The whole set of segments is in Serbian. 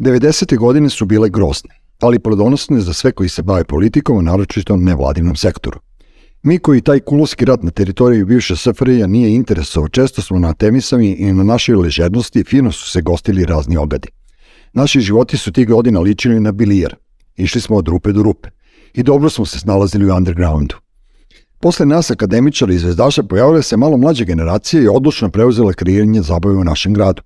90. godine su bile grozne, ali plodonosne za sve koji se bave politikom, a naročito nevladinom sektoru. Mi koji taj kulovski rat na teritoriji bivše SFRJ nije interesovao, često smo na temisami i na našoj ležernosti fino su se gostili razni obedi. Naši životi su tih godina ličili na bilijer. Išli smo od rupe do rupe. I dobro smo se snalazili u undergroundu. Posle nas akademičara i zvezdaša pojavile se malo mlađe generacije i odlučno preuzela kreiranje zabave u našem gradu.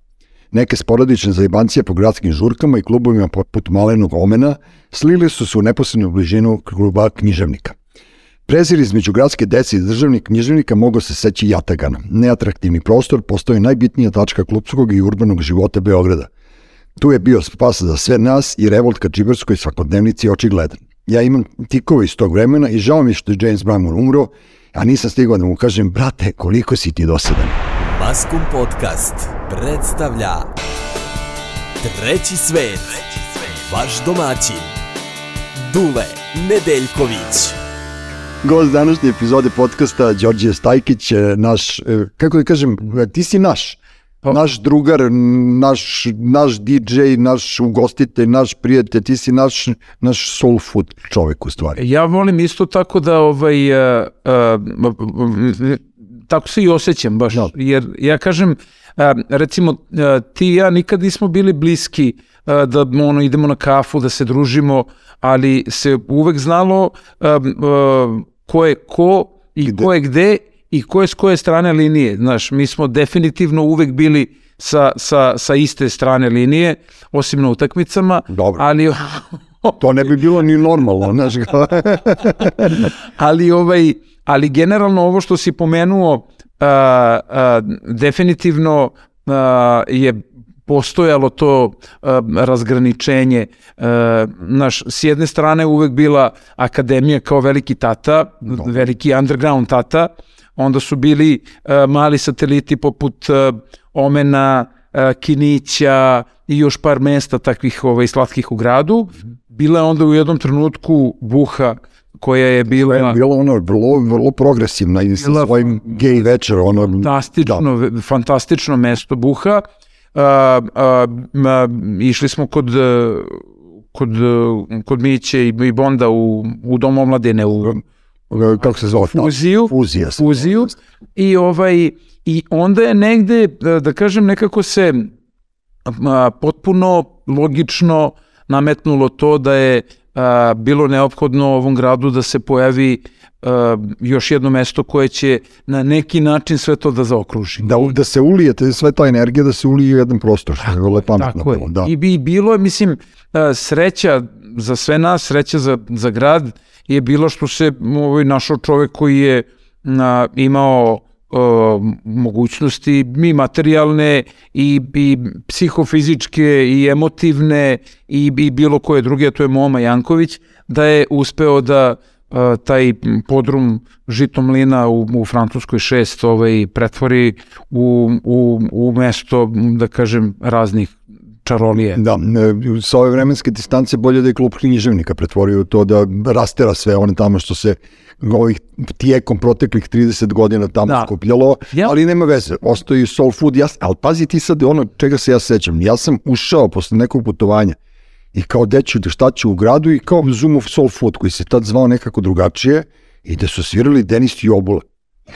Neke sporadične zajebancije po gradskim žurkama i klubovima poput Malenog omena slili su se u neposrednu bližinu kluba književnika. Prezir između gradske dece i državnih književnika mogao se seći Jatagana. Neatraktivni prostor postoje najbitnija tačka klubskog i urbanog života Beograda. Tu je bio spas za sve nas i revolt ka džiberskoj svakodnevnici očigledan. Ja imam tikove iz tog vremena i žao mi što je James Brown umro, a nisam stigao da mu kažem, brate, koliko si ti dosadan. Maskum Podcast predstavlja Treći svet, vaš domaćin, Dule Nedeljković. Gost današnje epizode podcasta Đorđe Stajkić, naš, e, kako da kažem, ti si naš, naš drugar, naš, naš DJ, naš ugostitelj, naš prijatelj, ti si naš, naš soul food čovek u stvari. Ja volim isto tako da ovaj, uh, uh, tako se i osjećam baš, no. jer ja kažem, uh, recimo ti i ja nikad nismo bili bliski da ono, idemo na kafu, da se družimo, ali se uvek znalo ko je ko i gde? ko je gde i ko je s koje strane linije. Znaš, mi smo definitivno uvek bili sa, sa, sa iste strane linije, osim na utakmicama. Dobro. Ali, to ne bi bilo ni normalno, znaš. ali, ovaj, ali generalno ovo što si pomenuo, a, a, definitivno a, je postojalo to uh, razgraničenje. Uh, naš, s jedne strane uvek bila akademija kao veliki tata, no. veliki underground tata, onda su bili uh, mali sateliti poput uh, Omena, uh, Kinića i još par mesta takvih ovaj, slatkih u gradu. Bila je onda u jednom trenutku Buha koja je bila... Je bila ono vrlo, vrlo progresivna i sa svojim gej večer. Ono, fantastično, da. fantastično mesto Buha. Uh, uh, išli smo kod kod, kod Miće i, i Bonda u, u Dom omladine u kako se zove? Fuziju. Fuzija. Fuziju. I, ovaj, I onda je negde, da, da kažem, nekako se a, potpuno logično nametnulo to da je a, bilo neophodno ovom gradu da se pojavi a, još jedno mesto koje će na neki način sve to da zaokruži. Da, da se ulijete, sve ta energija da se ulije u jedan prostor, što je vrlo pametno. Tako je. Da. I bi bilo je, mislim, sreća za sve nas, sreća za, za grad, je bilo što se ovaj, našao čovek koji je na, imao mogućnosti i materijalne i, i psihofizičke i emotivne i, i bilo koje druge, to je Moma Janković, da je uspeo da a, taj podrum Žitomlina u, u Francuskoj 6 ovaj, pretvori u, u, u mesto, da kažem, raznih čarolije. Da, e, sa ove vremenske distance bolje da je klub književnika pretvorio to da rastera sve one tamo što se ovih tijekom proteklih 30 godina tamo da. skupljalo, ja. ali nema veze, ostoji soul food, ja, ali pazi ti sad ono čega se ja sećam, ja sam ušao posle nekog putovanja i kao deću da šta ću u gradu i kao Zoom of Soul Food koji se tad zvao nekako drugačije i da su svirali Denis i Obule.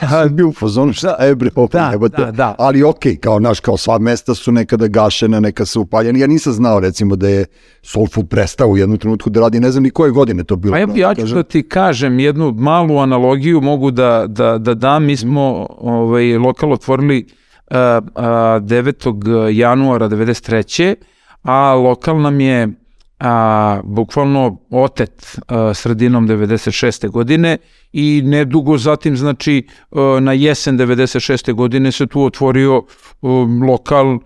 Ja sam bio u fazonu, šta e bre, da, da, da. ali okej, okay, kao naš, kao sva mesta su nekada gašena, neka su upaljena. Ja nisam znao recimo da je Soul Food prestao u jednu trenutku da radi, ne znam ni koje godine to bilo. Pa ja, ja ću da ti kažem jednu malu analogiju, mogu da, da, da dam, mi smo ovaj, lokal otvorili uh, uh, 9. januara 93. A lokal nam je a, bukvalno otet a, sredinom 96. godine i nedugo zatim, znači, a, na jesen 96. godine se tu otvorio a, lokal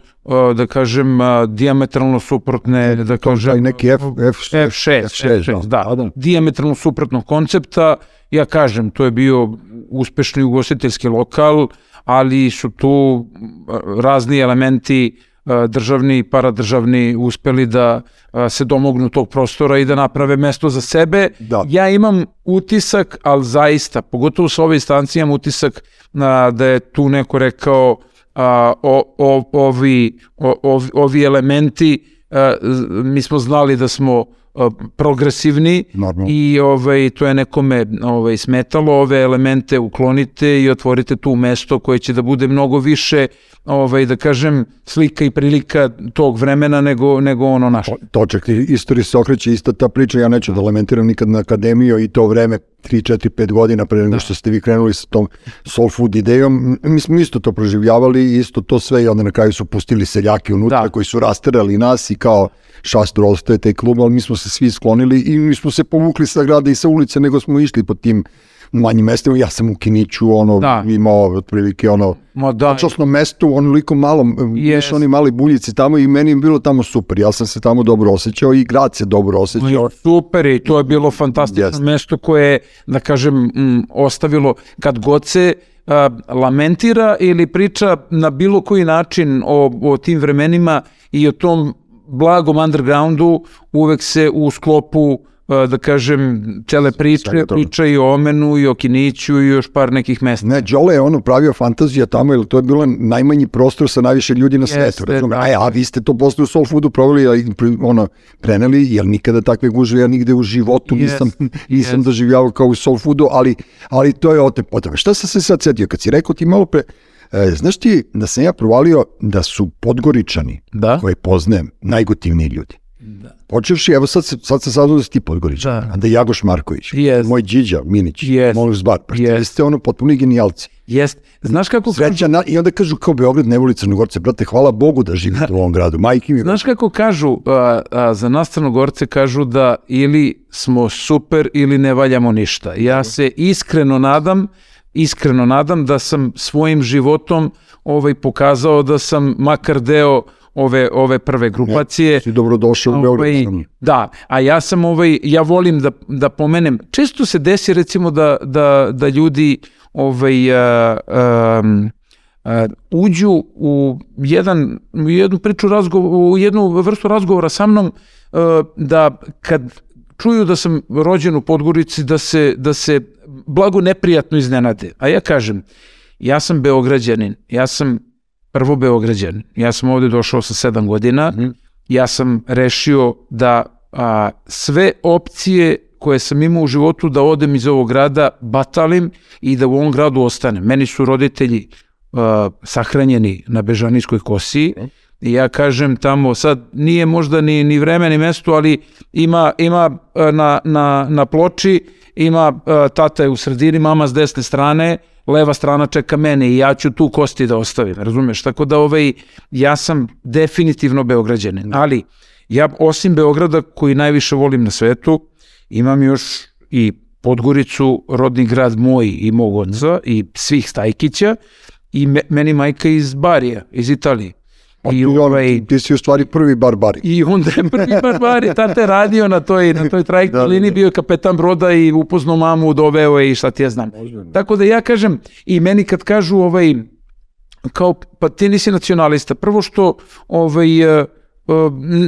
da kažem, diametralno suprotne, da kažem... Taj neki F, F, F6, F6, F6 da, da, da. Diametralno suprotnog koncepta, ja kažem, to je bio uspešni ugostiteljski lokal, ali su tu razni elementi državni i paradržavni uspeli da se domognu tog prostora i da naprave mesto za sebe. Da. Ja imam utisak, ali zaista, pogotovo sa ove instancije, imam utisak da je tu neko rekao a, o, o, ovi, o, ovi elementi a, mi smo znali da smo a, progresivni Normalno. i ovaj, to je nekome ovaj, smetalo, ove elemente uklonite i otvorite tu mesto koje će da bude mnogo više, ovaj, da kažem, slika i prilika tog vremena nego, nego ono naše. To čak i istoriji se okreće ista ta priča, ja neću da lamentiram nikad na akademiju i to vreme 3, 4, 5 godina pre nego što ste vi krenuli sa tom soul food idejom, mi smo isto to proživljavali, isto to sve i onda na kraju su pustili seljake unutra Da. koji su rasterali nas i kao šastor ostaje taj klub, ali mi smo se svi sklonili i mi smo se povukli sa grada i sa ulice, nego smo išli po tim manjim mestima. Ja sam u Kiniću, ono, Da. imao otprilike ono, Ma da, Počasno mesto u onoliko malom, Yes. yes. oni mali buljici tamo i meni je bilo tamo super. Ja sam se tamo dobro osjećao i grad se dobro osjećao. Super i to je bilo fantastično Jeste. mesto koje je, da kažem, mm, ostavilo kad god se a, lamentira ili priča na bilo koji način o, o tim vremenima i o tom blagom undergroundu, uvek se u sklopu da kažem, cele priče, priča i o Omenu i o Kiniću i još par nekih mesta. Ne, Đole je ono pravio fantazija tamo, jer to je bilo najmanji prostor sa najviše ljudi na svetu. Razumem, da. Aj, a vi ste to posle u Soul Foodu proveli, ono, preneli, jer nikada takve gužve ja nigde u životu nisam, Jeste, nisam jeste. doživljavao kao u Soul Foodu, ali, ali to je ote potebe. Šta sam se sad setio? Kad si rekao ti malo pre, e, znaš ti da sam ja provalio da su podgoričani, Da? koje poznajem, najgotivniji ljudi. Počevši, evo sad, se, sad sam saznao da si ti Podgoričan, Da. a da je Jagoš Marković, Jest. moj Điđa Minić, Jest. Molus Bar, pa yes. ste ono potpuni genijalci. Jest. Znaš kako kažu, Sreća na, I onda kažu kao Beograd ne voli Crnogorce, brate, hvala Bogu da živite u ovom gradu, majke mi. Znaš kako kažu, a, a, za nas crnogorce kažu da ili smo super ili ne valjamo ništa. Ja se iskreno nadam, iskreno nadam da sam svojim životom ovaj pokazao da sam makar deo ove ove prve grupacije. Si dobrodošao u Beograd. Ovaj, da, a ja sam ovaj ja volim da da pomenem. Često se desi recimo da da da ljudi ovaj a, am, a, uđu u jedan u jednu priču razgovor u jednu vrstu razgovora sa mnom a, da kad čuju da sam rođen u Podgorici da se da se blago neprijatno iznenade. A ja kažem ja sam beograđanin. Ja sam prvo beograđan. Ja sam ovde došao sa sedam godina. Ja sam rešio da a, sve opcije koje sam imao u životu da odem iz ovog grada batalim i da u ovom gradu ostanem. Meni su roditelji a, sahranjeni na Bežanijskoj kosi i ja kažem tamo sad nije možda ni, ni vreme ni mesto, ali ima, ima na, na, na ploči ima a, tata je u sredini, mama s desne strane, leva strana čeka mene i ja ću tu kosti da ostavim, razumeš? Tako da ovaj, ja sam definitivno beograđanin, ali ja osim Beograda koji najviše volim na svetu, imam još i Podgoricu, rodni grad moj i mog oca i svih Stajkića i me, meni majka iz Barija, iz Italije. A I ti, ono, ovaj, ti si u stvari prvi barbari. i onda je prvi barbari, tata je radio na toj, na toj trajektnoj Da, da, liniji, da. bio je kapetan broda i upoznao mamu, doveo je i šta ti ja znam. Tako da ja kažem, i meni kad kažu ovaj, kao, pa ti nisi nacionalista, prvo što, ovaj, e, e,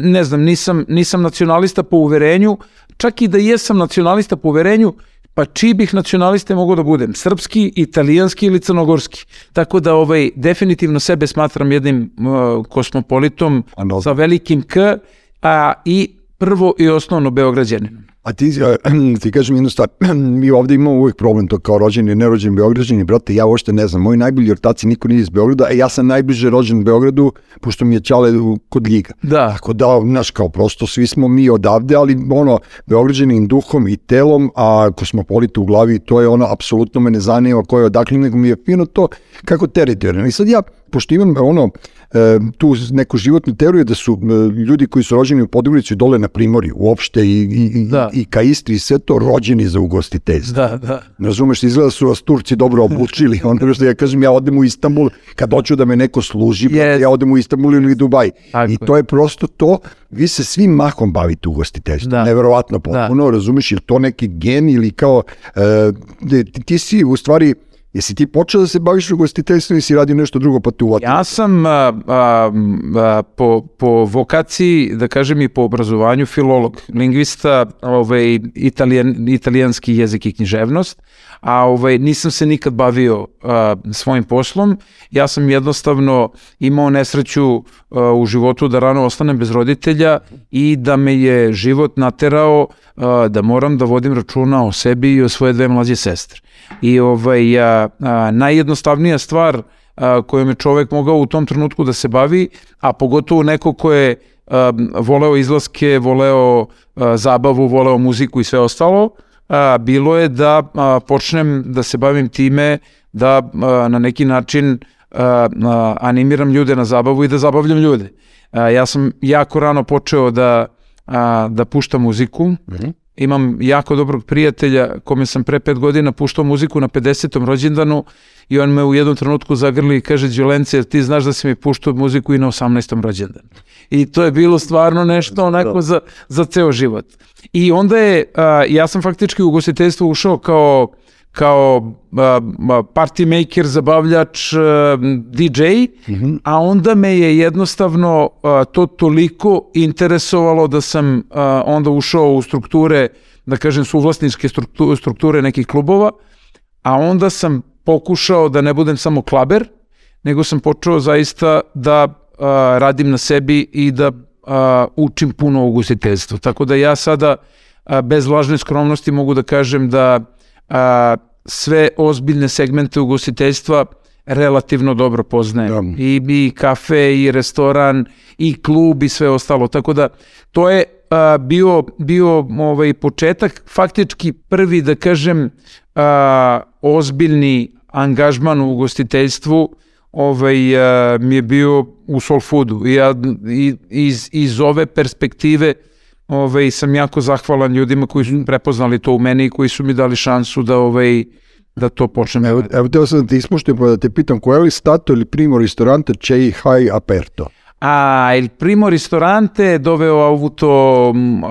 ne znam, nisam, nisam nacionalista po uverenju, čak i da jesam nacionalista po uverenju, pa čiji bih nacionaliste mogao da budem? Srpski, italijanski ili crnogorski? Tako da ovaj definitivno sebe smatram jednim uh, kosmopolitom sa velikim K, a i prvo i osnovno Beograđanin. A ti, ti kažem jednu stvar, mi ovde imamo uvijek problem to kao rođeni nerođeni Beograđani, brate, ja uopšte ne znam, moji najbolji ortaci niko nije iz Beograda, a ja sam najbliže rođen Beogradu, pošto mi je Ćale u- kod Ljiga. Da, Tako da, znaš, kao prosto svi smo mi odavde, ali ono, Beograđani i duhom i telom, a kosmopolita u glavi, to je ono, apsolutno me ne zanima ko je odakle, nego mi je fino to kako teritorijalno. I sad ja, pošto imam ono, e, tu neku životnu teoriju da su e, ljudi koji su rođeni u Podgorici dole na Primorju, uopšte i, i, Da. i ka Istri i sve to rođeni za ugostiteljstvo. da, da. Razumeš, izgleda su vas Turci dobro obučili, ono što ja kažem, ja odem u Istanbul, kad hoću da me neko služi, Yes. ja odem u Istanbul ili Dubaj. Tako I to je prosto to, vi se svim mahom bavite ugostiteljstvom, Da. neverovatno potpuno, razumeš, ili to neki gen ili kao, e, ti, ti si u stvari Jesi ti počeo da se baviš ugostiteljstvom i si radio nešto drugo pa te uvatio? Ja sam a, a, a, po, po vokaciji, da kažem i po obrazovanju, filolog, lingvista, ovaj, italijan, italijanski jezik i književnost, a ovaj, nisam se nikad bavio a, svojim poslom. Ja sam jednostavno imao nesreću a, u životu da rano ostanem bez roditelja i da me je život naterao a, da moram da vodim računa o sebi i o svoje dve mlađe sestre. I ovaj, a, a, najjednostavnija stvar a, kojom je čovek mogao u tom trenutku da se bavi, a pogotovo neko ko je a, voleo izlaske, voleo a, zabavu, voleo muziku i sve ostalo, a, bilo je da a, počnem da se bavim time da a, na neki način a, a, animiram ljude na zabavu i da zabavljam ljude. A, ja sam jako rano počeo da, a, da puštam muziku, mm -hmm imam jako dobrog prijatelja kome sam pre pet godina puštao muziku na 50. rođendanu i on me u jednom trenutku zagrli i kaže Đolence, ti znaš da si mi puštao muziku i na 18. rođendanu. I to je bilo stvarno nešto onako za, za ceo život. I onda je, a, ja sam faktički u ugostiteljstvo ušao kao kao party maker, zabavljač, DJ, mm -hmm. a onda me je jednostavno to toliko interesovalo da sam onda ušao u strukture, da kažem, suvlasničke strukture, nekih klubova, a onda sam pokušao da ne budem samo klaber, nego sam počeo zaista da radim na sebi i da učim puno o ugostiteljstvu. Tako da ja sada bez lažne skromnosti mogu da kažem da a, sve ozbiljne segmente ugostiteljstva relativno dobro poznajem. Da. I, I kafe, i restoran, i klub, i sve ostalo. Tako da, to je a, bio, bio ovaj, početak, faktički prvi, da kažem, a, ozbiljni angažman u ugostiteljstvu ovaj, a, mi je bio u soul foodu. I ja i, iz, iz ove perspektive ovaj, sam jako zahvalan ljudima koji su prepoznali to u meni i koji su mi dali šansu da ovaj, da to počnem. Evo, evo teo sam da te ispuštim pa da te pitam, koje li stato ili primo ristorante c'è hai aperto? Ah, il primo ristorante dove ho avuto um,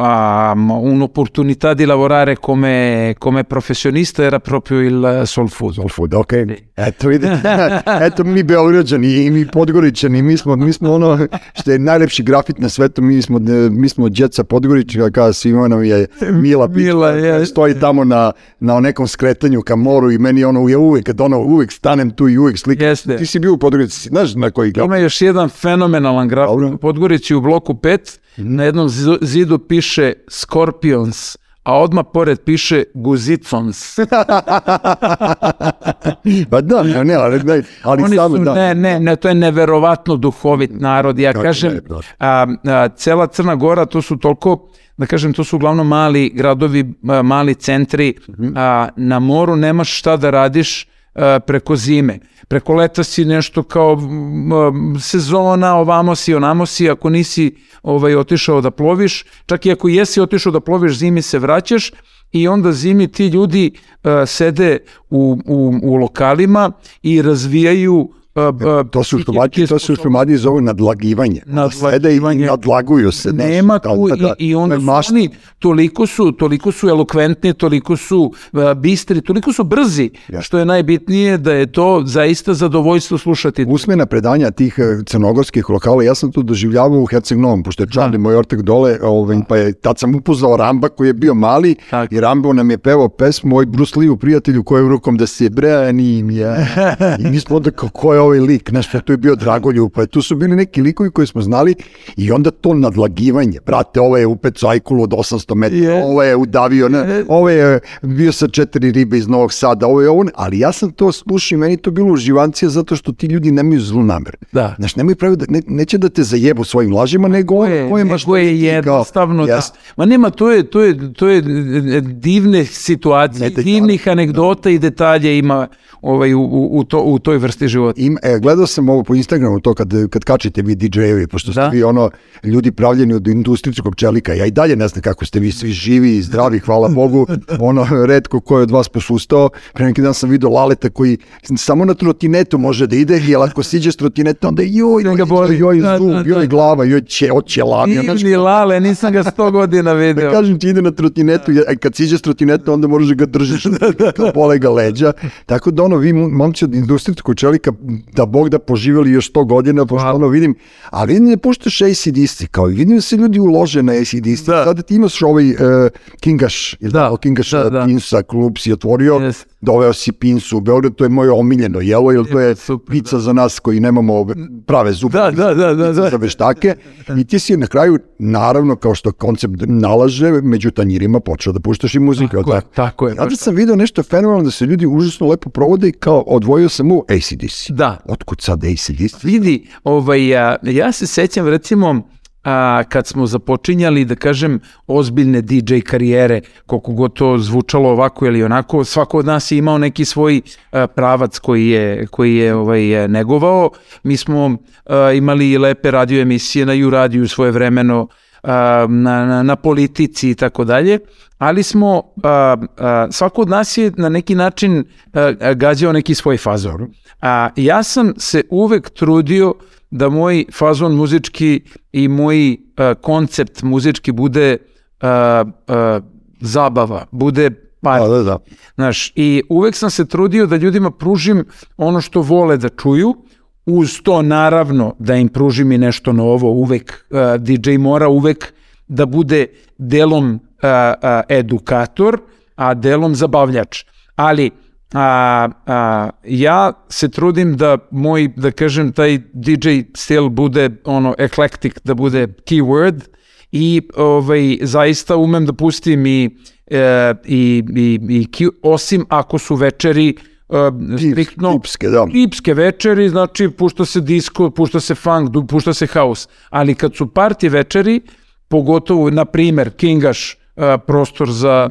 un'opportunità di lavorare come, come, professionista era proprio il Soul Food. Soul Food, ok. Eto, vidite, eto mi Beograđani i mi Podgoričani, mi smo, mi smo ono što je najlepši grafit na svetu, mi smo, mi smo djeca Podgorička, kada svima nam je Mila, Mila je. stoji tamo na, na nekom skretanju ka moru i meni ono je uvek, kad ono uvek stanem tu i uvek slikam. Jeste. Ti si bio u Podgorici, znaš na koji grafit? Ima još jedan fenomenal fenomenalan graf. Dobro. Podgorici u bloku 5, mm. na jednom zidu piše Scorpions, a odma pored piše Guzicons. pa da, ne, ali, ne, ali Oni samo su, da. Ne, ne, ne, to je neverovatno duhovit narod. Ja Kako kažem, ne, a, a, cela Crna Gora, to su toliko da kažem, to su uglavnom mali gradovi, mali centri, mhm. a, na moru nemaš šta da radiš, preko zime. Preko leta si nešto kao sezona, ovamo si, onamo si, ako nisi ovaj, otišao da ploviš, čak i ako jesi otišao da ploviš, zimi se vraćaš i onda zimi ti ljudi uh, sede u, u, u lokalima i razvijaju Uh, to su šumadji, to su šumadji zovu nadlagivanje. Nadlagivanje. i nadlaguju se. Nema tu da, da, i, i onda su oni toliko su, toliko su elokventni, toliko su uh, bistri, toliko su brzi, ja. što je najbitnije da je to zaista zadovoljstvo slušati. Usmena predanja tih crnogorskih lokala, ja sam to doživljavao u Herceg Novom, pošto je Čarli, da. moj ortak dole, ovaj, pa je, tad sam upoznao Ramba koji je bio mali tak. i Rambo nam je pevao pesmu moj Bruce Lee prijatelju koji je u rukom da se branim ja. I mi smo onda kao ko je ovaj lik, znaš, tu je bio Dragoljub, pa tu su bili neki likovi koji smo znali i onda to nadlagivanje, brate, ovo je upec ajkulu od 800 metara, yeah. ovo je udavio, ne, ovo je bio sa četiri ribe iz Novog Sada, ovo je ovo, ali ja sam to slušao i meni to bilo uživancija zato što ti ljudi nemaju zlu namer. Da. Znaš, nemaju pravi da, ne, neće da te zajebu svojim lažima, nego ovo je, je baš je jednostavno, da. Ma nema, to je, to je, to je divne situacije, divnih anegdota i detalje ima ovaj, u, u, u, to, u toj vrsti života. Im, e, gledao sam ovo po Instagramu, to kad, kad kačite vi DJ-evi, pošto ste Da. vi ono, ljudi pravljeni od industrijskog čelika, ja i dalje ne znam kako ste vi svi živi i zdravi, hvala Bogu, ono, redko ko je od vas posustao, pre neki dan sam vidio Laleta koji samo na trotinetu može da ide, jer ako siđe s trotineta, onda joj, Da ga boli. joj, Da, zub, da, joj da. glava, joj će, oće lavija, znaš, Divni lale, nisam ga sto godina da video. kažem ti ide na trotinetu, a kad siđe s trotineta onda moraš da ga držiš, da, bole ga leđa. Tako da ono, vi momci od industrijskog čelika, da Bog da poživjeli još 100 godina, pošto ono vidim, a vidim da puštaš ACDC, kao i vidim da se ljudi ulože na ACDC. Da. Sada ti imaš ovaj uh, Kingaš, Da, Kingaš da, da, da. Pinsa, klub si otvorio, Yes. Doveo si Pinsu u Beograd, to je moje omiljeno jelo, jer to je Super, pizza za nas koji nemamo prave zube Da, da, da, da, da. za veštake i ti si na kraju, naravno, kao što koncept nalaže, među tanjirima počeo da puštaš i muziku. Tako je, tako je, Ja baš sam video nešto fenomenalno da se ljudi užasno lepo provode i kao odvojio sam u ACDC. Da. Otkud sad ACDC? Vidi, ovaj, a, ja se sećam recimo a, kad smo započinjali, da kažem, ozbiljne DJ karijere, koliko god to zvučalo ovako ili onako, svako od nas je imao neki svoj a, pravac koji je, koji je ovaj, e, negovao. Mi smo a, imali i lepe radio emisije na U radiju svoje vremeno, a, na, na, na politici i tako dalje, ali smo, a, a, svako od nas je na neki način a, a, gađao neki svoj fazor. A, ja sam se uvek trudio da moj fazon muzički i moj a, koncept muzički bude a, a, zabava, bude par. Da, da, da. Znaš, i uvek sam se trudio da ljudima pružim ono što vole da čuju, uz to naravno da im pružim i nešto novo, uvek uh, DJ mora uvek da bude delom uh, uh, edukator, a delom zabavljač. Ali a, a, ja se trudim da moj, da kažem, taj DJ stil bude ono eclectic, da bude keyword i ovaj, zaista umem da pustim i, e, i, i, i ki- osim ako su večeri e, striktno tipske, da. tipske večeri, znači pušta se disco, pušta se funk, pušta se house, ali kad su party večeri, pogotovo, na primer, Kingaš, e, prostor za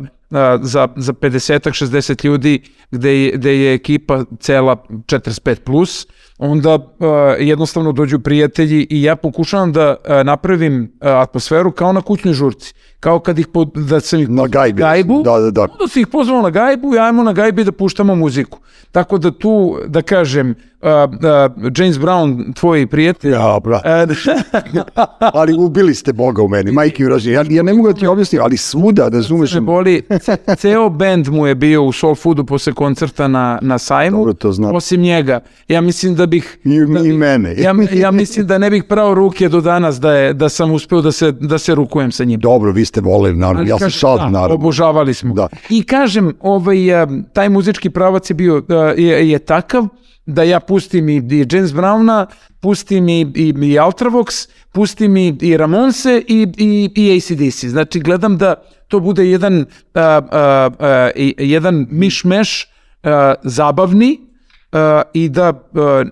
za, za 50-ak, 60 ljudi gde je, gde je ekipa cela 45+, plus, onda a, jednostavno dođu prijatelji i ja pokušavam da a, napravim a, atmosferu kao na kućnoj žurci. Kao kad ih, pod, da sam ih Na gajbi. gajbu, Da, da, da. onda si ih pozvao na gajbu i ajmo na gajbi da puštamo muziku. Tako da tu, da kažem, uh, uh, James Brown, tvoj prijatelj, Ja, bra. uh, Ali ubili ste Boga u meni, majke u roži. Ja, ja ne mogu da ti objasnim, ali svuda, razumeš, me boli, ce- ceo bend mu je bio u Soul Foodu posle koncerta na, na sajmu, Dobro, to znam. osim njega. Ja mislim da bih... i, da i bih- mene. Ja, ja mislim da ne bih prao ruke do danas da, je, da sam uspeo da se, da se rukujem sa njim. Dobro, vi ste voleli, naravno. Ali Ja sam kažem, šal, da, naravno. Obožavali smo. Da. I kažem, ovaj, a, taj muzički pravac je bio, a, je, je takav da ja pustim i, i James Browna, pustim i, i, i Ultravox, pustim i, i Ramonse i, i, i ACDC. Znači, gledam da to bude jedan, a, a, a, i- jedan miš-meš a, zabavni i da a,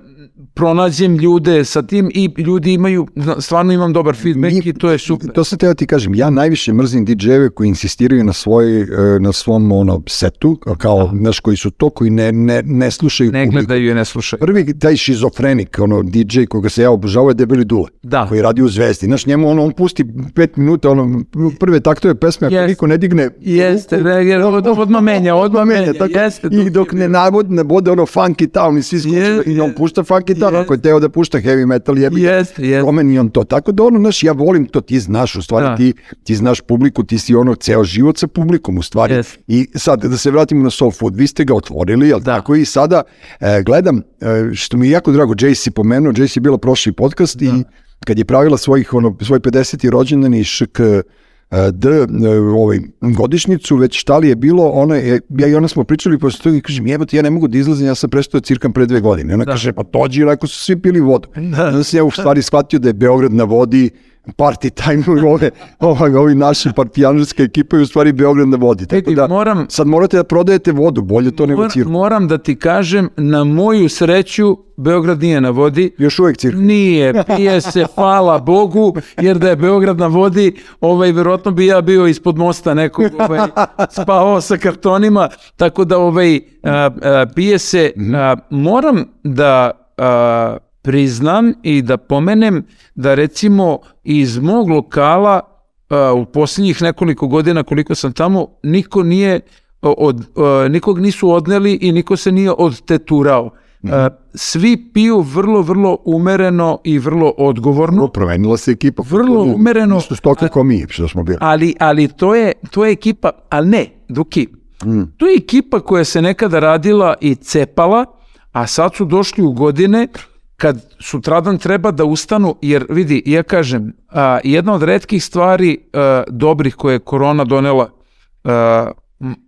pronađem ljude sa tim i ljudi imaju, stvarno imam dobar feedback Mi- i to je super. To sam teo ti kažem, ja najviše mrzim DJ-eve koji insistiraju na svoj, e, na svom ono, setu, kao, znaš, koji su to, koji ne, ne, ne slušaju Ne gledaju i ne slušaju. Prvi taj šizofrenik, ono, DJ koga se ja obožavao je Debeli Dule, Da. koji radi u Zvezdi. Znaš, njemu ono, on pusti pet minuta, ono, prve taktove pesme, ako Jest. niko ne digne, Jeste, od, odmah menja, odmah menja, tako, jeste. i dok ne navod, ne bude ono funky town i svi Jest, i on pušta funky town, Jest. ako je teo da pušta heavy metal, jebi Jeste, jeste. promeni on to. Tako da ono, znaš, ja volim to, ti znaš, u stvari Da. ti, ti znaš publiku, ti si ono ceo život sa publikom, u stvari. Yes. I sad, da se vratimo na Soul Food, vi ste ga otvorili, jel Da. tako? I sada e, gledam, e, što mi je jako drago, je pomenuo, Jace je bila prošli podcast i kad je pravila svojih, ono, svoj 50. rođendan i šk D, e, ovaj, godišnjicu, već šta li je bilo, ona je, ja i ona smo pričali posle toga i kažem, jebote, ja ne mogu da izlazim, ja sam prestao da cirkam pre dve godine. Ona kaže, pa dođi, ako su svi pili vodu. Da. Onda sam ja u stvari shvatio da je Beograd na vodi, party time ove, ove, ovi naši partijanarska ekipa je u stvari Beograd na vodi. Tako da, moram- sad morate da prodajete vodu, bolje to nego cirku. moram da ti kažem, na moju sreću, Beograd nije na vodi, Još uvek cirku. Nije, pije se, hvala Bogu, jer da je Beograd na vodi, ovaj, verovatno bi ja bio ispod mosta nekog, ovaj, spavao sa kartonima, tako da ovaj, a, a, pije se, a, moram da a, priznam i da pomenem da recimo iz mog lokala a, u posljednjih nekoliko godina koliko sam tamo, niko nije od, a, nikog nisu odneli i niko se nije odteturao. A, svi piju vrlo, vrlo umereno i vrlo odgovorno. Promenila se ekipa. Vrlo umereno. Isto stoka kao mi, što smo bili. Ali, ali to, je, to je ekipa, ali ne, Duki, to je ekipa koja se nekada radila i cepala, a sad su došli u godine kad sutradan treba da ustanu, jer vidi, ja kažem, a, jedna od redkih stvari a, dobrih koje je korona donela a,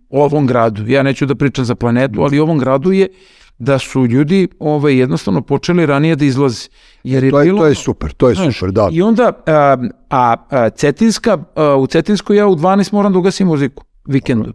ovom gradu, ja neću da pričam za planetu, ali ovom gradu je da su ljudi ovaj, jednostavno počeli ranije da izlaze. Jer je To je, bilo, to je super, to je Znaš, super, da. I onda, a, a, a Cetinska, a, u Cetinskoj ja u 12 moram da ugasim muziku, vikendom.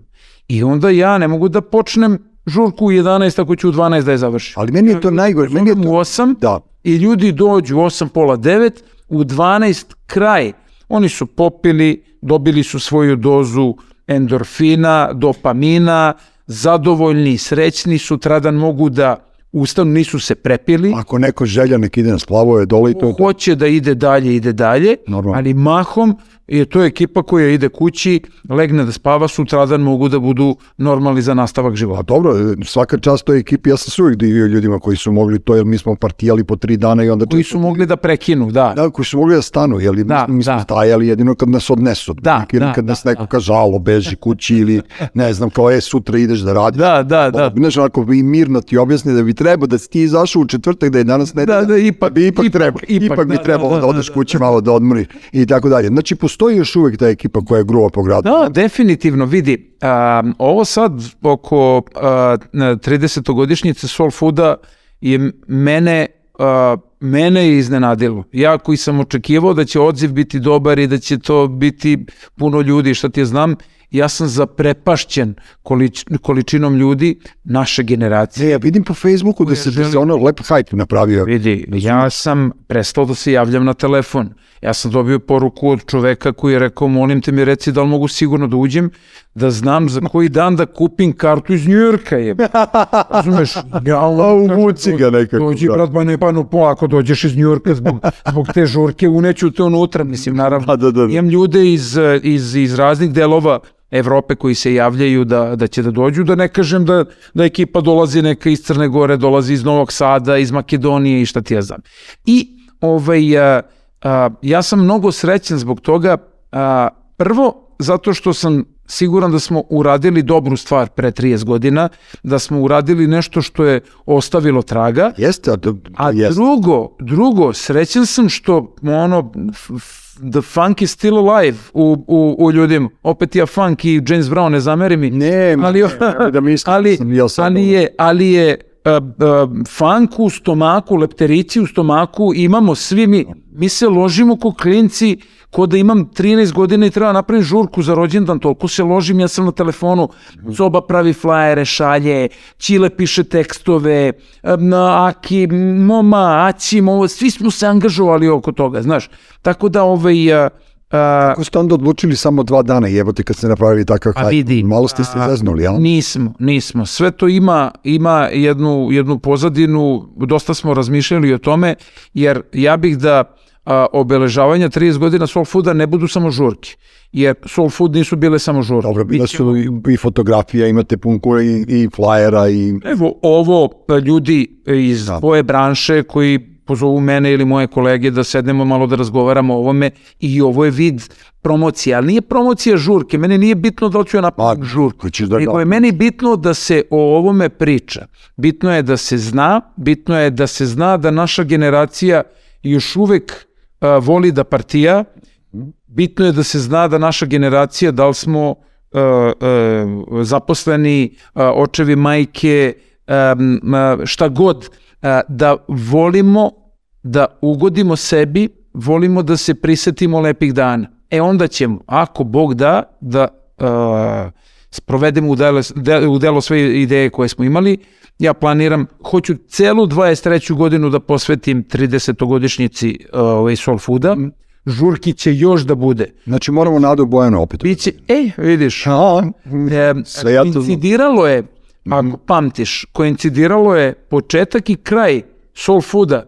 I onda ja ne mogu da počnem žurku u 11 ako ću u 12 da je završim. Ali meni je to najgore, meni je U to... 8 Da, i ljudi dođu u 8, pola 9, u 12 kraj. Oni su popili, dobili su svoju dozu endorfina, dopamina, zadovoljni, srećni, sutradan mogu da ustanu, nisu se prepili, ako neko želja nek ide na splavove dole i to. hoće da ide dalje, ide dalje, Normalno. ali mahom je to ekipa koja ide kući, legne da spava, sutradan mogu da budu normalni za nastavak A života. dobro, svaka čast toj ekipi, ja sam se uvijek divio ljudima koji su mogli to, jer mi smo partijali po tri dana i onda... Koji su mogli da prekinu, da. Da, koji su mogli da stanu, jer mi, Da, smo- mi smo da. stajali jedino kad nas odnesu. Da, da, kad nas da, neko da. kaže, alo, beži kući ili ne znam, kao je, sutra ideš da radiš. Da, da, da. Znaš, onako i mirno ti objasni da bi trebao da si ti izašao u četvrtak, da je danas ne Da, da, ipak- bi ipak, ipak- treba, ipak, ipak, bi da, trebalo da, da, da, odeš da, kući malo da odmoriš i tako dalje. Znači, postoji još uvijek ta ekipa koja je gruva po gradu. Da, definitivno, vidi, a, ovo sad oko a, 30-godišnjice Soul Fooda je mene, a, mene je iznenadilo. Ja koji sam očekivao da će odziv biti dobar i da će to biti puno ljudi, šta ti ja znam, ja sam zaprepašćen količ, količinom ljudi naše generacije. Ne, ja vidim po Facebooku da se, da se ono lep hype napravio. Vidi, ja sam prestao da se javljam na telefon. Ja sam dobio poruku od čoveka koji je rekao, molim te mi reci da li mogu sigurno da uđem, da znam za koji dan da kupim kartu iz Njujorka je. Razumeš? Ja, A uvuci ga nekako. Dođi, da. brat, ba ne, pa no, po, ako dođeš iz Njujorka zbog, zbog te žurke, uneću te unutra, mislim, naravno. Da, da, da. Imam ljude iz, iz, iz raznih delova Evrope koji se javljaju da, da će da dođu, da ne kažem da, da ekipa dolazi neka iz Crne Gore, dolazi iz Novog Sada, iz Makedonije i šta ti ja znam. I ovaj, a, a, ja sam mnogo srećan zbog toga, a, prvo zato što sam siguran da smo uradili dobru stvar pre 30 godina, da smo uradili nešto što je ostavilo traga, Jeste, a, to, a jeste. drugo, drugo, srećan sam što ono, the funk is still alive u, u, u ljudima. Opet ja funk i James Brown, ne zameri mi. Ne, ali, ne, da mislim ali, sam ja sad ali je, ali je uh, uh, funk u stomaku, lepterici u stomaku, imamo svi mi, mi se ložimo ko klinci, ko da imam 13 godina i treba napravim žurku za rođendan, toliko se ložim, ja sam na telefonu, Soba pravi flajere, šalje, Čile piše tekstove, Aki, Moma, Aci, ovo, svi smo se angažovali oko toga, znaš. Tako da, ovaj, a, a, Kako ste onda odlučili samo dva dana, jebote, kad ste napravili takav Pa hype? vidi. Malo ste se a, zeznuli, jel? Nismo, nismo. Sve to ima, ima jednu, jednu pozadinu, dosta smo razmišljali o tome, jer ja bih da a, obeležavanja 30 godina Soul Fooda ne budu samo žurke. Jer Soul Food nisu bile samo žurke. Dobro, bila su i, i fotografija, imate pun i, i flajera i... Evo, ovo pa, ljudi iz Da. tvoje branše koji pozovu mene ili moje kolege da sednemo malo da razgovaramo o ovome i ovo je vid promocije, ali nije promocija žurke, mene nije bitno da li ću ja napraviti Ma, žurku, da- nego je meni bitno da se o ovome priča. Bitno je da se zna, bitno je da se zna da naša generacija još uvek a, voli da partija, bitno je da se zna da naša generacija, da li smo uh, uh, zaposleni, uh, očevi, majke, um, uh, šta god, uh, da volimo da ugodimo sebi, volimo da se prisetimo lepih dana. E onda ćemo, ako Bog da, da uh, sprovedemo u delo, de- u delo sve ideje koje smo imali. Ja planiram, hoću celu 23. godinu da posvetim 30-godišnjici uh, ovaj Soul Fooda. Žurki će još da bude. Znači moramo Nadu Bojanu opet. Biće, e, vidiš, A, e, Sve ja to znam. koincidiralo je, ako pamtiš, koincidiralo je početak i kraj Soul Fooda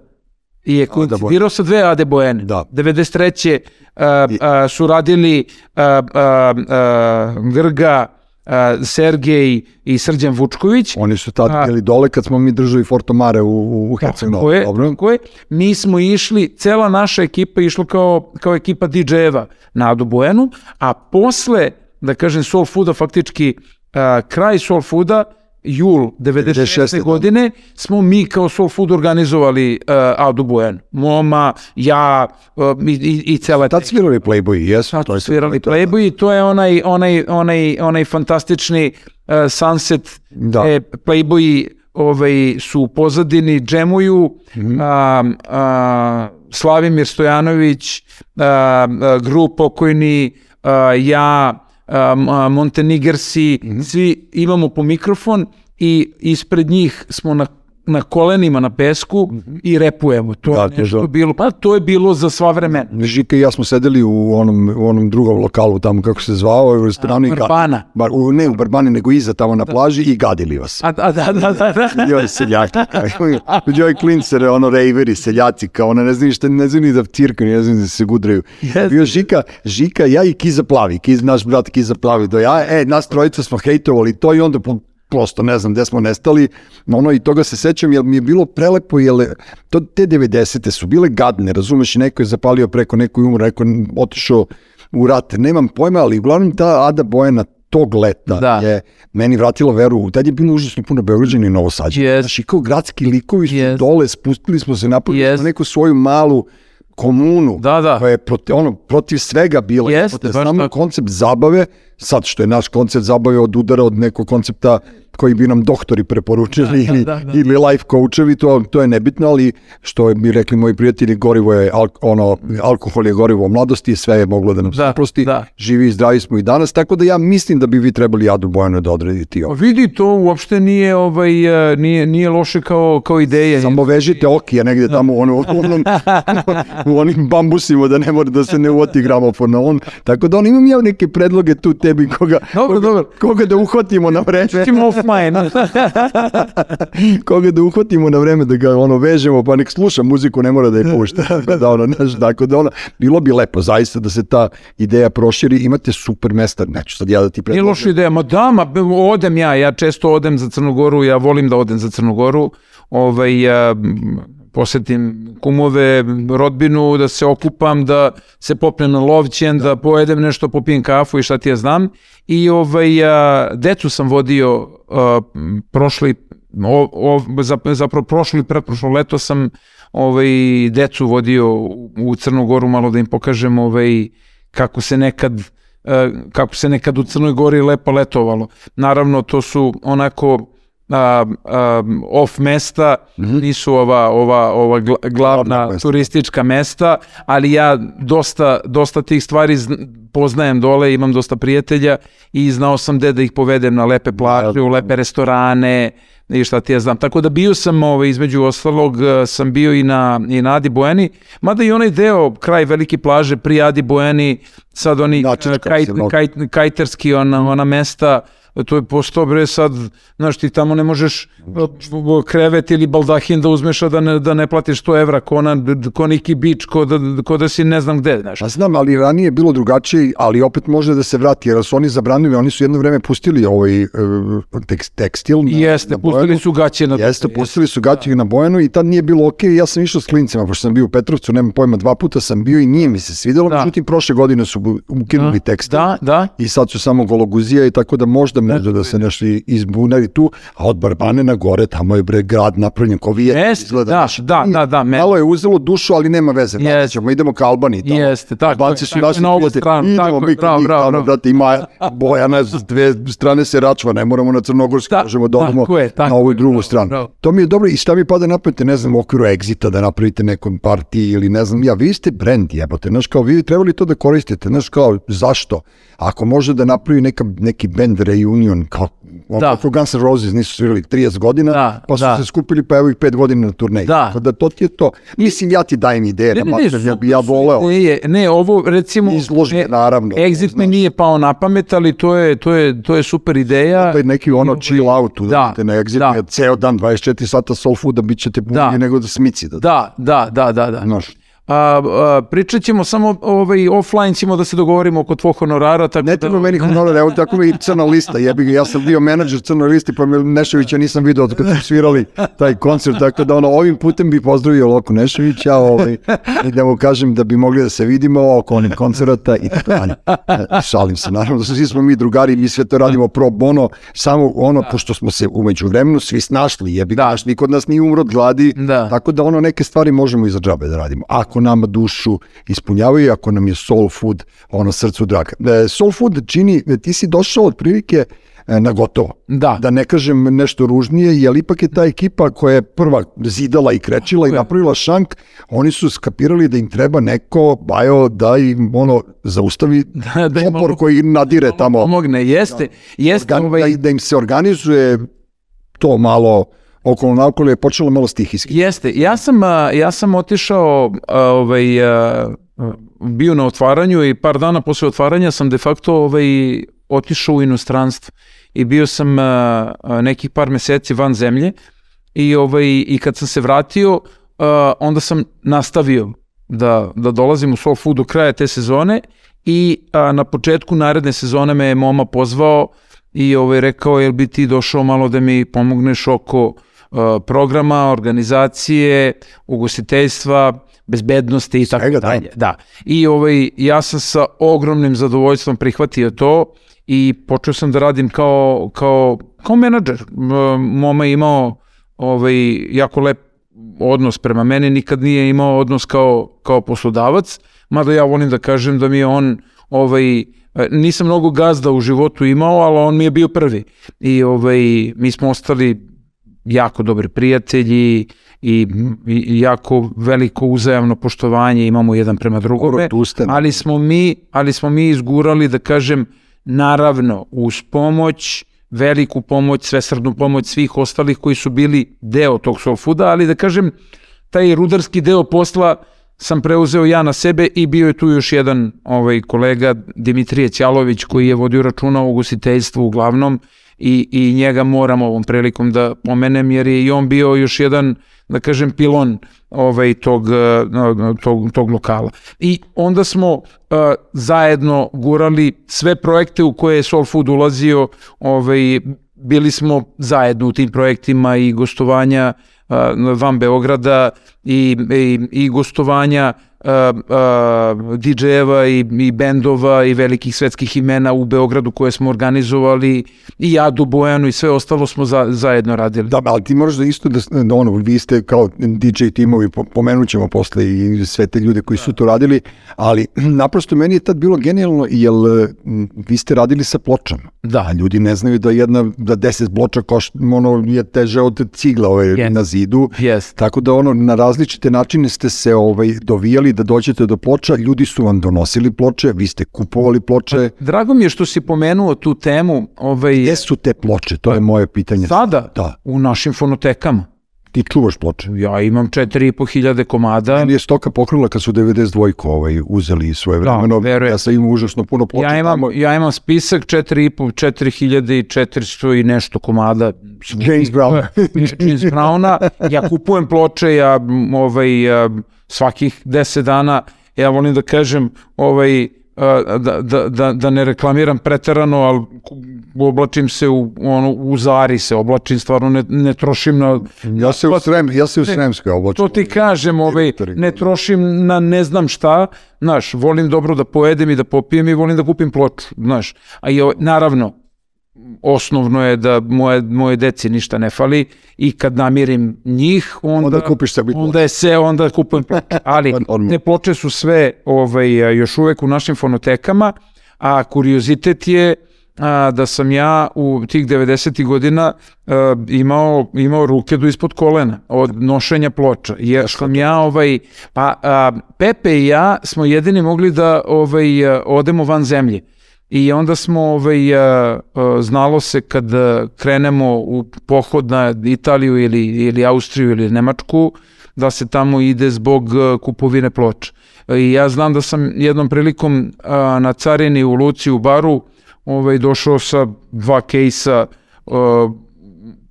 je koincidirao sa dve Ade Bojene. Da. 93. a, a, su radili a, a, a, Grga, a, Sergej i Srđan Vučković. Oni su tad bili dole kad smo mi držali Fortomare u, u, u Herceg Tako je, Dobro. tako je. Mi smo išli, cela naša ekipa išla kao, kao ekipa DJ-eva na Adu Buenu, a posle, da kažem, Soul Fooda, faktički a, kraj Soul Fooda, jul 96. 96., da. godine, smo mi kao Soul Food organizovali uh, Adu Buenu. Moma, ja uh, i, i, i cela Tad svirali Playboy, jesu. Sad to je su svirali Playboy i to je onaj, onaj, onaj, onaj fantastični uh, sunset Da. e, Playboy ovaj, su u pozadini, džemuju, Mhm. a, a, Slavimir Stojanović, a, a, grup pokojni, a, ja, a, m- a, Montenegersi, Mhm. svi imamo po mikrofon i ispred njih smo na na kolenima na pesku i repujemo. To. Da, je to je nešto to. bilo, pa to je bilo za sva vremena. Žika i ja smo sedeli u onom, u onom drugom lokalu tamo kako se zvao, u restoranu. ga- Barbana. Bar, u, ne u Barbani, nego iza tamo na plaži i gadili vas. A, a da, da, da, da. Joj, seljaki. Među ovoj klincere, ono, rejveri, seljaci, kao ono, ne znam ni šta, ne znam ni da cirkaju, ne znam da se gudraju. Jeste. Bio Žika, Žika, ja i Kiza Plavi, Kiz, naš brat Kiza Plavi, do ja, e, nas trojica smo hejtovali to i onda prosto ne znam gde smo nestali, no ono i toga se sećam jer mi je bilo prelepo, jer to, te 90. su bile gadne, razumeš, i neko je zapalio preko, neko je umro, neko je otišao u rat, nemam pojma, ali uglavnom ta Ada Bojana tog leta Da. je meni vratila veru, tad je bilo užasno puno Beograđana i Novosađana. Yes. Znaš, i kao gradski likovi su Yes. dole, spustili smo se, napravili Yes. smo neku svoju malu komunu Da, da. koja je protiv, ono, protiv svega bila. Jeste, Protiv samo koncept zabave, sad što je naš koncept zabave od udara od nekog koncepta koji bi nam doktori preporučili Da, ili, da, da. ili life coachevi, to, to je nebitno, ali što bi rekli moji prijatelji, gorivo je, al, ono, alkohol je gorivo mladosti, sve je moglo da nam Da, oprosti, da. živi i zdravi smo i danas, tako da ja mislim da bi vi trebali Adu Bojanu da odrediti ovo. Pa vidi, to uopšte nije, ovaj, eh, nije, nije loše kao, kao ideja. Samo vežite okija negde tamo u, ono, u, onom, u onim bambusima da ne mora da se ne uvoti gramofon na on. Tako da on imam ja neke predloge tu tebi koga, Dobro, koga, dobro. koga da uhvatimo na vreme. Koga da uhvatimo na vreme da ga ono vežemo pa nek sluša muziku ne mora da je pušta. Tako da. Ono znaš tako da ono bilo bi lepo zaista da se ta ideja proširi. Imate super mesta neću sad ja da ti Nije predložim loša ideja, ma da, ma, odem ja, ja često odem za Crnogoru, ja volim da odem za Crnogoru, ovaj, ja, posetim kumove, rodbinu, da se okupam, da se popnem na lovćen, da pojedem nešto, popijem kafu i šta ti ja znam. I ovaj, a, decu sam vodio a, prošli, o, o, za- zapravo prošli i pretprošlo leto sam ovaj, decu vodio u, u Crnogoru malo da im pokažem ovaj, kako se nekad kako se nekad u Crnoj Gori lepo letovalo. Naravno, to su onako a, a, off mesta, nisu ova, ova, ova gla- Glavna glavna mesta. turistička mesta, ali ja dosta, dosta tih stvari zn- poznajem dole, imam dosta prijatelja i znao sam gde da ih povedem na lepe plaže, u lepe restorane i šta ti ja znam. Tako da bio sam ovaj, između ostalog, eh, sam bio i na, i na Adi Bojani, mada i onaj deo, kraj velike plaže pri Adi Bojani, sad oni kajt, se mnogo- kajt, kajterski ona, ona mesta, to je postao bre sad, znaš ti tamo ne možeš krevet ili baldahin da uzmeš a da ne, da ne platiš 100 evra ko, na, ko neki bič, ko da, ko da si ne znam gde, znaš. Pa znam, ali ranije je bilo drugačije, ali opet može da se vrati, jer su oni zabranili, oni su jedno vreme pustili ovaj e, tekst, tekstil. na- Jeste, na pustili su gaće na Jeste, pustili su gaće na Bojanu i tad nije bilo okej, ja sam išao s klincima, pošto sam bio u Petrovcu, nemam pojma, dva puta sam bio i nije mi se svidelo, Da. međutim prošle godine su ukinuli tekstil. Da, da. I sad su samo gologuzija i tako da možda može da se nešto i izbunari tu, a od Barbane na gore, tamo je bre grad napravljen, ko vi Jeste, da, da, da, da, me- Malo je uzelo dušu, ali nema veze, Jeste. vratit ćemo, idemo ka Albaniji. tamo. Jeste, tako Albanci je, su je, naši na ovu stranu, Idemo tako je, mi bravo, bravo, tamo, brate, ima Bojana, s dve strane se račva, ne moramo na Crnogorsku, Da, možemo da odemo je, na ovu je, drugu stranu. To mi je dobro i šta mi pada napamet, ne znam, u okviru Exita da napravite nekom partiji ili ne znam, ja, vi ste brand jebote, znaš kao, vi trebali to da koristite, znaš kao, zašto? Ako može da napravi neka, neki band Union, kao, Da. da. kako Guns N' Roses nisu svirali 30 godina, Da, pa su da. se skupili pa evo ih 5 godina na turneji. Da. Tako da to ti je to. Mislim, ja ti dajem ideje, Ne, ne, ne, ne, ja bi ja voleo. Ne, ne, ovo recimo... Izložbe, ne, naravno. Exit mi nije pao na pamet, ali to je, to je, to je super ideja. To je neki ono chill out, Da, da, da, na exit, da. da. ceo dan, 24 sata soul fooda, bit ćete puniji Da. nego da smici. Da, Da, da, da, da, da. Znaš, A, a, pričat ćemo samo ovaj, offline ćemo da se dogovorimo oko tvog honorara. Tako Ne da, treba meni honorar, evo tako mi je i crna lista, jebi ga, ja sam bio menadžer crnoj listi, pa me Nešovića nisam vidio od kad su svirali taj koncert, tako da ono, ovim putem bi pozdravio Loku Nešovića, ovaj, i da mu kažem da bi mogli da se vidimo oko onih koncerata i tako dalje. E, Šalim se, naravno da svi smo mi drugari, mi sve to radimo pro bono, samo ono, pošto smo se umeđu vremenu svi snašli, jebi ga, Da. niko od nas nije umro od gladi, Da. tako da ono, neke stvari možemo i za džabe da radimo. Ako nama dušu ispunjavaju, ako nam je soul food ono srcu draga. E, soul food čini, e, ti si došao otprilike e, na gotovo. Da. Da ne kažem nešto ružnije, jer ipak je ta ekipa koja je prva zidala i krečila i napravila šank, oni su skapirali da im treba neko, bajo, da im ono, zaustavi Da, da im opor koji nadire tamo, Pomogne, jeste, jeste organ- ovaj, da, da im se organizuje to malo okolo naokolo je počelo malo stihijski. Jeste, ja sam, ja sam otišao, ovaj, bio na otvaranju i par dana posle otvaranja sam de facto ovaj, otišao u inostranstvo i bio sam nekih par meseci van zemlje i, ovaj, i kad sam se vratio, onda sam nastavio da, da dolazim u Soul Food do kraja te sezone i a, na početku naredne sezone me je Moma pozvao i ovaj, rekao jel bi ti došao malo da mi pomogneš oko programa, organizacije, ugostiteljstva, bezbednosti i tako da. dalje. Da. I ovaj, ja sam sa ogromnim zadovoljstvom prihvatio to i počeo sam da radim kao, kao, kao menadžer. Moma je imao ovaj, jako lep odnos prema meni, nikad nije imao odnos kao, kao poslodavac, mada ja volim da kažem da mi je on ovaj, e, nisam mnogo gazda u životu imao, ali on mi je bio prvi. I ovaj, mi smo ostali jako dobri prijatelji i, i jako veliko uzajamno poštovanje imamo jedan prema drugome, ali smo mi, ali smo mi izgurali da kažem naravno uz pomoć veliku pomoć, svesrdnu pomoć svih ostalih koji su bili deo tog soul fooda, ali da kažem taj rudarski deo posla sam preuzeo ja na sebe i bio je tu još jedan ovaj kolega Dimitrije Ćalović koji je vodio računa o ugostiteljstvu uglavnom i, i njega moram ovom prilikom da pomenem jer je i on bio još jedan da kažem pilon ovaj tog, eh, tog, tog lokala. I onda smo uh, zajedno gurali sve projekte u koje je Soul Food ulazio, ovaj, bili smo zajedno u tim projektima i gostovanja uh, van Beograda i, i, i gostovanja uh, uh, DJ-eva i, i bendova i velikih svetskih imena u Beogradu koje smo organizovali i Adu Bojanu i sve ostalo smo za, zajedno radili. Da, ali ti moraš da isto da, da ono, vi ste kao DJ timovi, po- pomenut ćemo posle i sve te ljude koji su to radili, ali naprosto meni je tad bilo genijalno, jer vi ste radili sa pločama. Da. A ljudi ne znaju da jedna, da 10 ploča košta, ono, je teže od cigla ove, Jest. na zidu. Jest. Tako da ono, na različite načine ste se ovaj, dovijali da dođete do ploča, ljudi su vam donosili ploče, vi ste kupovali ploče. Drago mi je što si pomenuo tu temu. Ovaj, Gde su te ploče? To je moje pitanje. Sada? Da. U našim fonotekama. Ti čuvaš ploče. Ja imam 4,5 hiljade komada. Meni je stoka pokrila kad su 92 ovaj, uzeli svoje vremeno. verujem. ja sam imao užasno puno ploča. Ja imam, tamo. ja imam spisak 4,5, 4400 i nešto komada. James Brown. James Browna. Ja kupujem ploče, ja ovaj, svakih 10 dana, ja volim da kažem, ovaj, da, da, da, da ne reklamiram preterano, ali oblačim se u, ono, u Zari se oblačim, stvarno ne, ne trošim na... Ja se u Srem, ja se u Sremskoj oblačim. To ti kažem, ovaj, ne trošim na ne znam šta, znaš, volim dobro da pojedem i da popijem i volim da kupim ploču, znaš. A i ovaj, naravno, osnovno je da moje, moje deci ništa ne fali i kad namirim njih, onda, Onda kupiš sebi onda je sve, onda kupujem ploču. Ali te ploče su sve ovaj, još uvek u našim fonotekama, a kuriozitet je a, da sam ja u tih 90. godina a, imao, imao ruke do ispod kolena od nošenja ploča. Jer sam ja, ovaj, pa a, Pepe i ja smo jedini mogli da ovaj, odemo van zemlje. I onda smo, ovaj, a, a, znalo se kad a, krenemo u pohod na Italiju ili, ili Austriju ili Nemačku, da se tamo ide zbog kupovine ploča. I ja znam da sam jednom prilikom a, na carini u Luci u baru ovaj, došao sa dva kejsa a,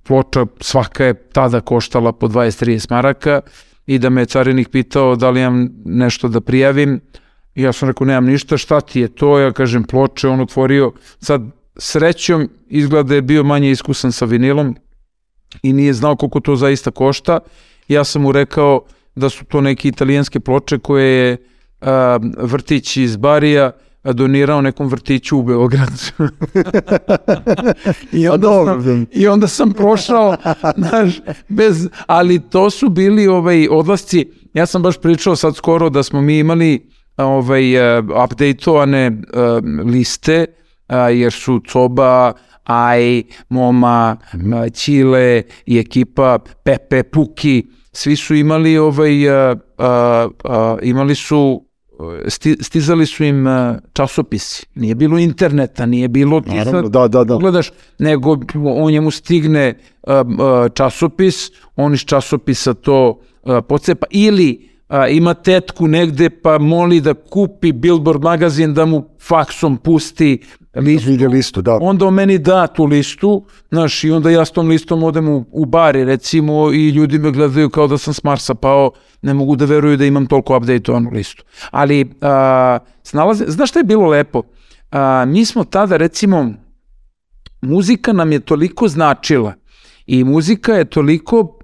ploča, svaka je tada koštala po 20-30 maraka i da me carinik pitao da li imam nešto da prijavim. I ja sam rekao, nemam ništa, šta ti je to? Ja kažem, ploče, on otvorio. Sad, srećom, izgleda da je bio manje iskusan sa vinilom i nije znao koliko to zaista košta. Ja sam mu rekao da su to neke italijanske ploče koje je a, vrtić iz Barija donirao nekom vrtiću u Beogradu. I, onda sam, I onda sam prošao, znaš, bez, ali to su bili ovaj odlasci, ja sam baš pričao sad skoro da smo mi imali ovaj, uh, updateovane uh, liste, uh, jer su Coba, Aj, Moma, uh, Čile i ekipa Pepe, Puki, svi su imali ovaj, uh, uh, uh, imali su sti, stizali su im uh, časopisi. Nije bilo interneta, nije bilo ti Naravno, da, da, da. gledaš, nego o njemu stigne uh, uh, časopis, on iz časopisa to uh, pocepa ili a, ima tetku negde pa moli da kupi Billboard magazin da mu faksom pusti listu. Vidi listu, da. Onda on meni da tu listu, znaš, i onda ja s tom listom odem u, u bari, recimo, i ljudi me gledaju kao da sam s Marsa pao, ne mogu da veruju da imam toliko updateovanu listu. Ali, a, snalaze, znaš šta je bilo lepo? A, mi smo tada, recimo, muzika nam je toliko značila i muzika je toliko,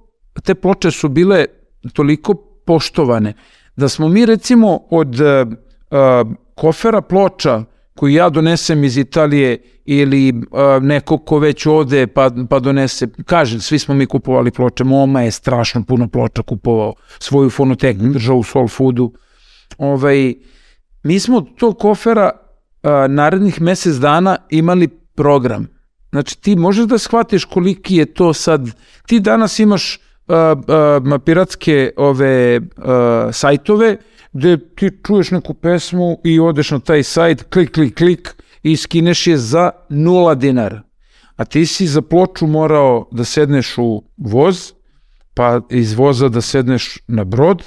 te ploče su bile toliko poštovane, da smo mi recimo od uh, uh, kofera ploča koji ja donesem iz Italije ili uh, neko ko već ode pa, pa donese, kažem, svi smo mi kupovali ploče, Moma je strašno puno ploča kupovao, svoju fonoteku mm. držao u Soul Foodu. Ovaj, mi smo od tog kofera uh, narednih mesec dana imali program. Znači ti možeš da shvatiš koliki je to sad, ti danas imaš uh, piratske ove uh, sajtove gde ti čuješ neku pesmu i odeš na taj sajt, klik, klik, klik i skineš je za nula dinara. A ti si za ploču morao da sedneš u voz, pa iz voza da sedneš na brod,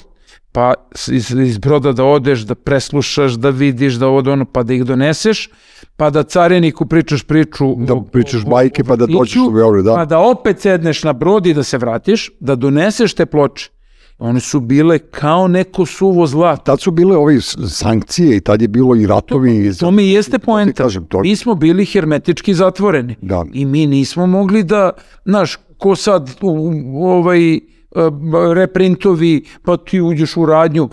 pa iz, iz broda da odeš, da preslušaš, da vidiš, da ode ono, pa da ih doneseš, pa da cariniku pričaš priču. Da pričaš bajke pa da dođeš u Beograd, da. Pa da opet sedneš na brod i da se vratiš, da doneseš te ploče. One su bile kao neko suvo zlato. Tad su bile ove sankcije i tad je bilo i ratovi. i To mi jeste poenta. kažem, to- Mi smo bili hermetički zatvoreni. Da. I mi nismo mogli da, znaš, ko sad u, u, ovaj uh, reprintovi, pa ti uđeš u radnju,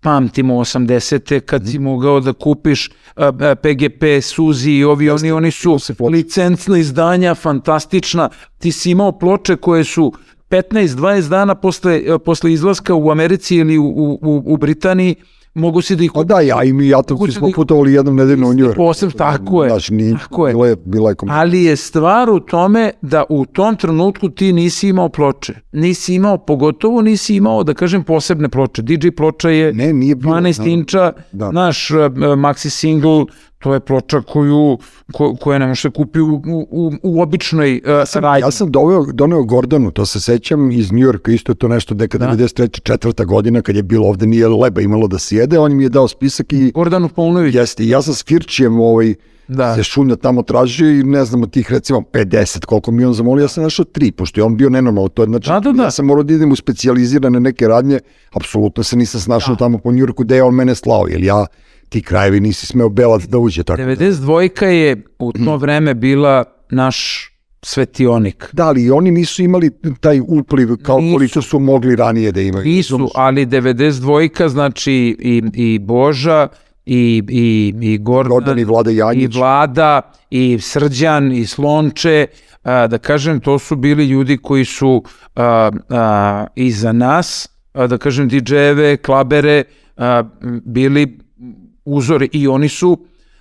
pamtimo 80. kad si mogao da kupiš uh, uh, PGP, Suzi i ovi, oni, oni su licencna izdanja, fantastična. Ti si imao ploče koje su 15-20 dana posle, uh, posle izlaska u Americi ili u, u, u- u Britaniji, mogu si da ih Pa da, ja i mi ja to smo da- putovali jednom nedeljno u New York. Posebno, tako je. Znači, nije, tako je. Bila je, bila je. Ali je stvar u tome da u tom trenutku ti nisi imao ploče. Nisi imao, pogotovo nisi imao, da kažem, posebne ploče. DJ ploča je Ne, nije bilo, 12 da. inča, Da. naš uh, maxi single, to je ploča koju, ko, koja ne može kupi u, u, u običnoj uh, sam, radnji. ja sam doveo, doneo Gordonu, to se sećam iz New Yorka, isto je to nešto neka Da. 93. četvrta godina kad je bilo ovde nije leba imalo da se jede, on mi je dao spisak i Gordanu Paunović. jeste, ja sam s Firčijem ovaj, Da. se šunja tamo tražio i ne znam od tih recimo 50 koliko mi on zamolio, ja sam našao tri, pošto je on bio nenormalno, to je znači, Da, da, da. ja sam morao da idem u specijalizirane neke radnje, apsolutno se nisam snašao tamo po New Yorku da je on mene slao, jer ja ti krajevi nisi smeo belac da uđe, tako da. 92 je u to vreme bila naš svetionik. Da, ali oni nisu imali taj upliv kao Nisu. koliko su mogli ranije da imaju. Nisu, ali 92 znači i, i Boža i, i, i Gordon, Gordon i Vlada Janjić. i Vlada i Srđan i Slonče, a, da kažem, to su bili ljudi koji su a, a, i za nas, a, da kažem, DJ-eve, klabere, a, bili uzori i oni su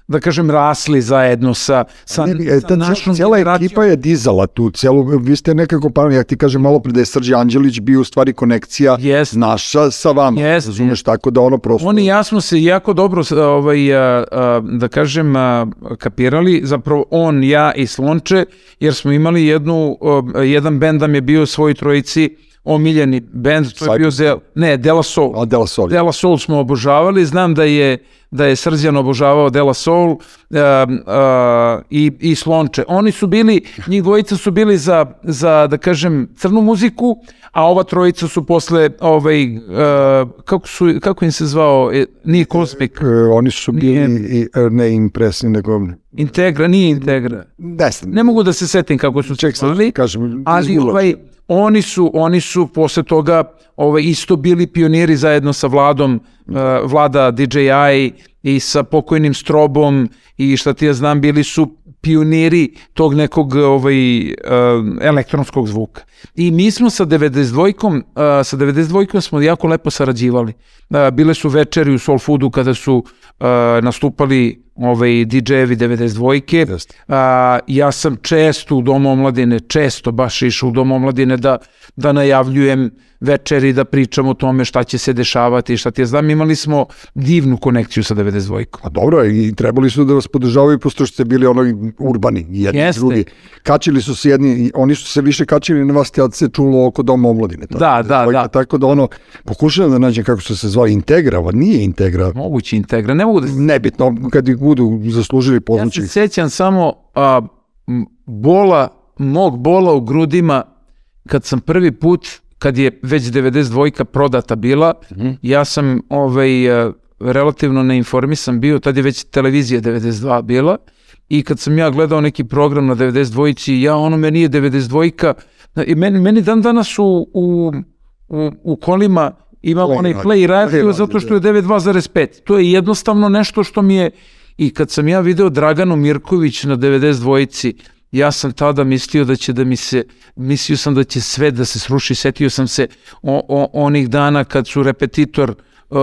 da kažem, rasli zajedno sa, sa, Ne, e, sa ta našom cijela generacijom. ekipa je dizala tu celu, vi ste nekako, pa ja ti kažem malo pre da je Srđe Anđelić bio u stvari konekcija Jest. naša sa vama, Jest, razumeš, tako da ono prosto... Oni i ja smo se jako dobro, ovaj, a, a, da kažem, a, kapirali, zapravo on, ja i Slonče, jer smo imali jednu, o, jedan bend nam je bio svoj trojici omiljeni bend, to je bio. Del, ne, Dela Soul. A Dela Sol. Dela Soul smo obožavali, znam da je da je Srđan obožavao Dela Soul um, uh, i, i Slonče. Oni su bili, njih dvojica su bili za, za, da kažem, crnu muziku, a ova trojica su posle, ovaj, uh, kako, su, kako im se zvao, e, nije Cosmic, E, oni su bili, i, e, ne impresni, nego... Integra, nije Integra. Ne Ne mogu da se setim kako su se zvali. kažem, ali ovaj, oni su oni su posle toga ovaj isto bili pioniri zajedno sa Vladom uh, Vlada DJI i sa pokojnim Strobom i šta ti ja znam bili su pioniri tog nekog ovaj uh, elektronskog zvuka. I mi smo sa 92-kom uh, sa 92-kom smo jako lepo sarađivali. Uh, bile su večeri u Soul Foodu kada su uh, nastupali ovaj DJ-evi 92-ke. Jeste. A, ja sam često u Domu omladine, često baš išao u Domu omladine da, da najavljujem večeri, da pričam o tome šta će se dešavati, šta ti ja znam, imali smo divnu konekciju sa 92-kom. A dobro, i trebali su da vas podržavaju, posto što ste bili ono urbani, i jedni i Jeste. drugi. Kačili su se jedni, i oni su se više kačili na vas, kad se čulo oko doma omladine. Tako, Da, da, da. Tako da ono, pokušavam da nađem kako su se zvali, Integra, a nije Integra, Mogući integra, ne mogu da nebitno, kad ih budu zaslužili Ja poznaći. se sećam samo a, bola, mog bola u grudima kad sam prvi put, kad je već 92 prodata bila, ja sam ovaj, a, relativno neinformisan bio, tad je već televizija 92 bila i kad sam ja gledao neki program na 92 ja ono meni je 92 i meni, meni dan danas u, u, u, u kolima imam Play onaj play radio zato što je 9.2,5. To je jednostavno nešto što mi je i kad sam ja video Draganu Mirković na 92-ci, ja sam tada mislio da će da mi se, mislio sam da će sve da se sruši, setio sam se o, o, onih dana kad su repetitor uh,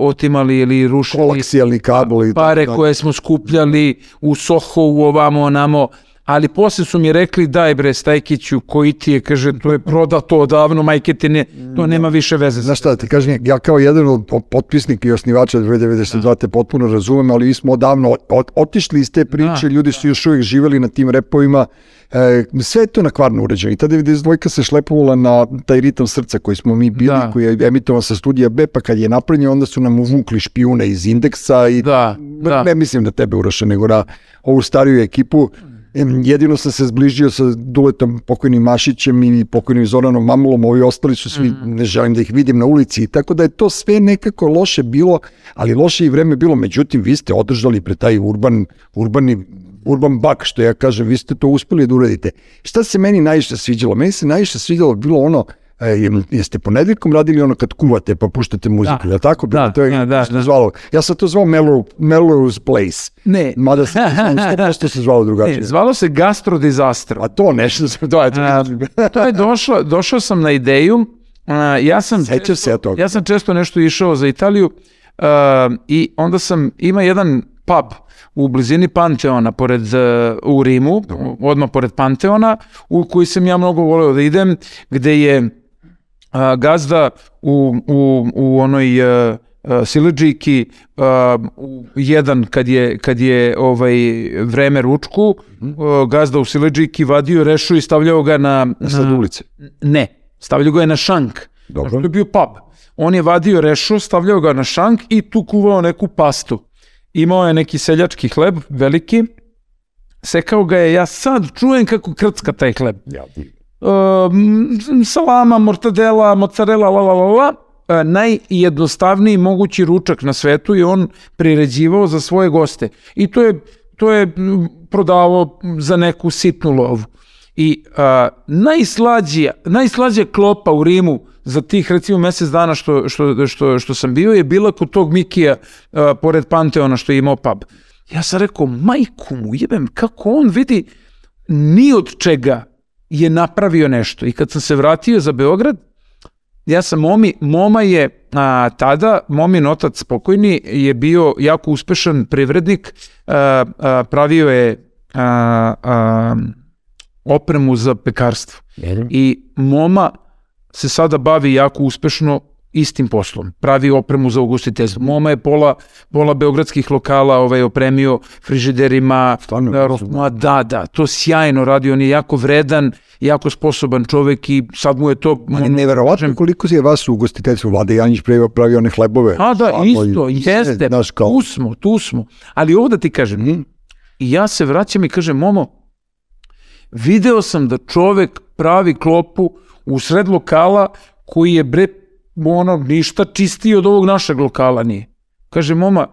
otimali ili rušili Kolaksijalni kabel i pare tako koje smo skupljali u Soho, u ovamo, onamo, ali posle su mi rekli daj bre Stajkiću, koji ti je, kaže, to je prodato odavno, majke ti ne, to nema više veze. Znaš šta, ti kažem, ja kao jedan od potpisnika i osnivača 92 te potpuno razumem, ali mi smo odavno ot- ot- otišli iz te priče, Da, ljudi su još uvijek živeli na tim repovima, e, sve je to na kvarno uređeno i ta 92 se šlepovala na taj ritam srca koji smo mi bili, Da. koji je emitovan sa studija B, pa kad je napravljen, onda su nam uvukli špijune iz indeksa i Da, da. ne mislim da tebe Uroše, nego na ovu stariju ekipu. Jedino sam se zbližio sa Duletom pokojnim Mašićem i pokojnim Zoranom Mamulom, ovi ostali su svi, ne želim da ih vidim na ulici, tako da je to sve nekako loše bilo, ali loše i vreme bilo, međutim vi ste održali pre taj urban, urbani urban bak, što ja kažem, vi ste to uspeli da uradite. Šta se meni najviše sviđalo? Meni se najviše sviđalo bilo ono, e, jeste ponedeljkom radili ono kad kuvate pa puštate muziku, Da. li tako? Da, to je, da, da, što da. zvalo. Ja sam to zvao Mellow, Melrose Place. Ne. Mada se, 100% se zvalo drugačije. Ne, zvalo se Gastro Disastro. A to nešto sam, to je A, to je došlo, došao sam na ideju, a, ja sam Sećam često- se ja toga. Ja sam često nešto išao za Italiju a, i onda sam, ima jedan pub u blizini Panteona, pored, e, u Rimu, odmah pored Panteona, u koji sam ja mnogo voleo da idem, gde je a, gazda u, u, u onoj uh, Sileđiki u jedan kad je, kad je ovaj vreme ručku uh, gazda u Sileđiki vadio rešu i stavljao ga na, Sad na ulice. ne, stavljao ga je na šank. Dobro. Znaš, to je bio pub. On je vadio rešu, stavljao ga na šank i tu kuvao neku pastu. Imao je neki seljački hleb veliki sekao ga je, ja sad čujem kako krcka taj hleb. Ja, salama, mortadela, mozzarella, la la la la, e, najjednostavniji mogući ručak na svetu je on priređivao za svoje goste. I to je, to je prodavao za neku sitnu lovu. I a, najslađija, najslađija klopa u Rimu za tih recimo mesec dana što, što, što, što sam bio je bila kod tog Mikija a, pored Panteona što je imao pub. Ja sam rekao, majku mu jebem, kako on vidi ni od čega je napravio nešto. I kad sam se vratio za Beograd, ja sam momi, moma je a, tada, momin otac pokojni je bio jako uspešan privrednik, a, a, pravio je a, a, opremu za pekarstvo. I moma se sada bavi jako uspešno istim poslom. Pravi opremu za ugostiteljstvo. Moma je pola, pola beogradskih lokala ovaj, opremio frižiderima. Stvarno? da, ma, da, da, to sjajno radi. On je jako vredan, jako sposoban čovek i sad mu je to... Ali neverovatno koliko je vas u ugostiteljstvu. Vlada Janjić pravio, pravio one hlebove. A da, Slatko isto, i- jeste, Znaš, kao, tu smo, tu smo. Ali ovo da ti kažem, Mhm. i ja se vraćam i kažem, momo, video sam da čovek pravi klopu u sred lokala koji je bre, ono, ništa čistiji od ovog našeg lokala nije. Kaže, moma,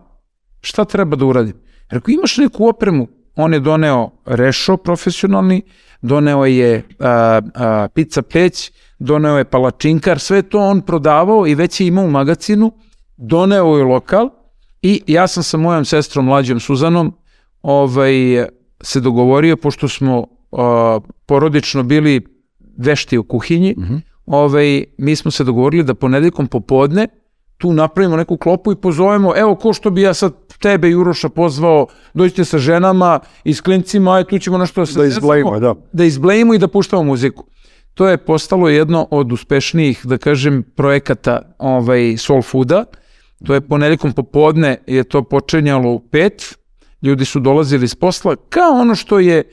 šta treba da uradim? Rekao, imaš neku opremu? On je doneo rešo profesionalni, doneo je a, a, pizza peć, doneo je palačinkar, sve to on prodavao i već je imao u magacinu, doneo je lokal i ja sam sa mojom sestrom mlađom Suzanom ovaj, se dogovorio, pošto smo a, porodično bili vešti u kuhinji, ovaj, mi smo se dogovorili da ponedeljkom popodne tu napravimo neku klopu i pozovemo, evo ko što bi ja sad tebe i Uroša pozvao, dođite sa ženama i s klincima, aj tu ćemo nešto da se Da izblejimo, da. da izblejimo i da puštamo muziku. To je postalo jedno od uspešnijih, da kažem, projekata ovaj, Soul Fooda. To je ponedeljkom popodne je to počinjalo u pet, ljudi su dolazili s posla, kao ono što je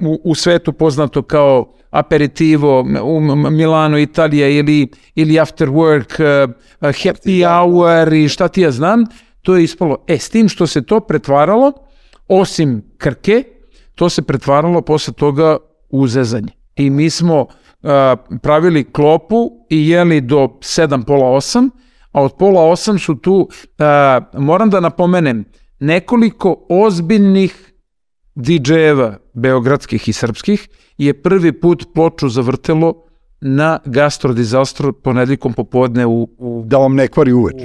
u, u svetu poznato kao aperitivo u Milano, Italija ili, ili after work, e, happy hour i šta ti ja znam, to je ispalo. E, s tim što se to pretvaralo, osim krke, to se pretvaralo posle toga u zezanje. I mi smo a, pravili klopu i jeli do 7, pola 8, a od pola 8 su tu, a, moram da napomenem, nekoliko ozbiljnih DJ-eva, beogradskih i srpskih, je prvi put ploču zavrtelo na gastrodizastro ponedeljkom popodne u, u Da vam ne kvari uveč.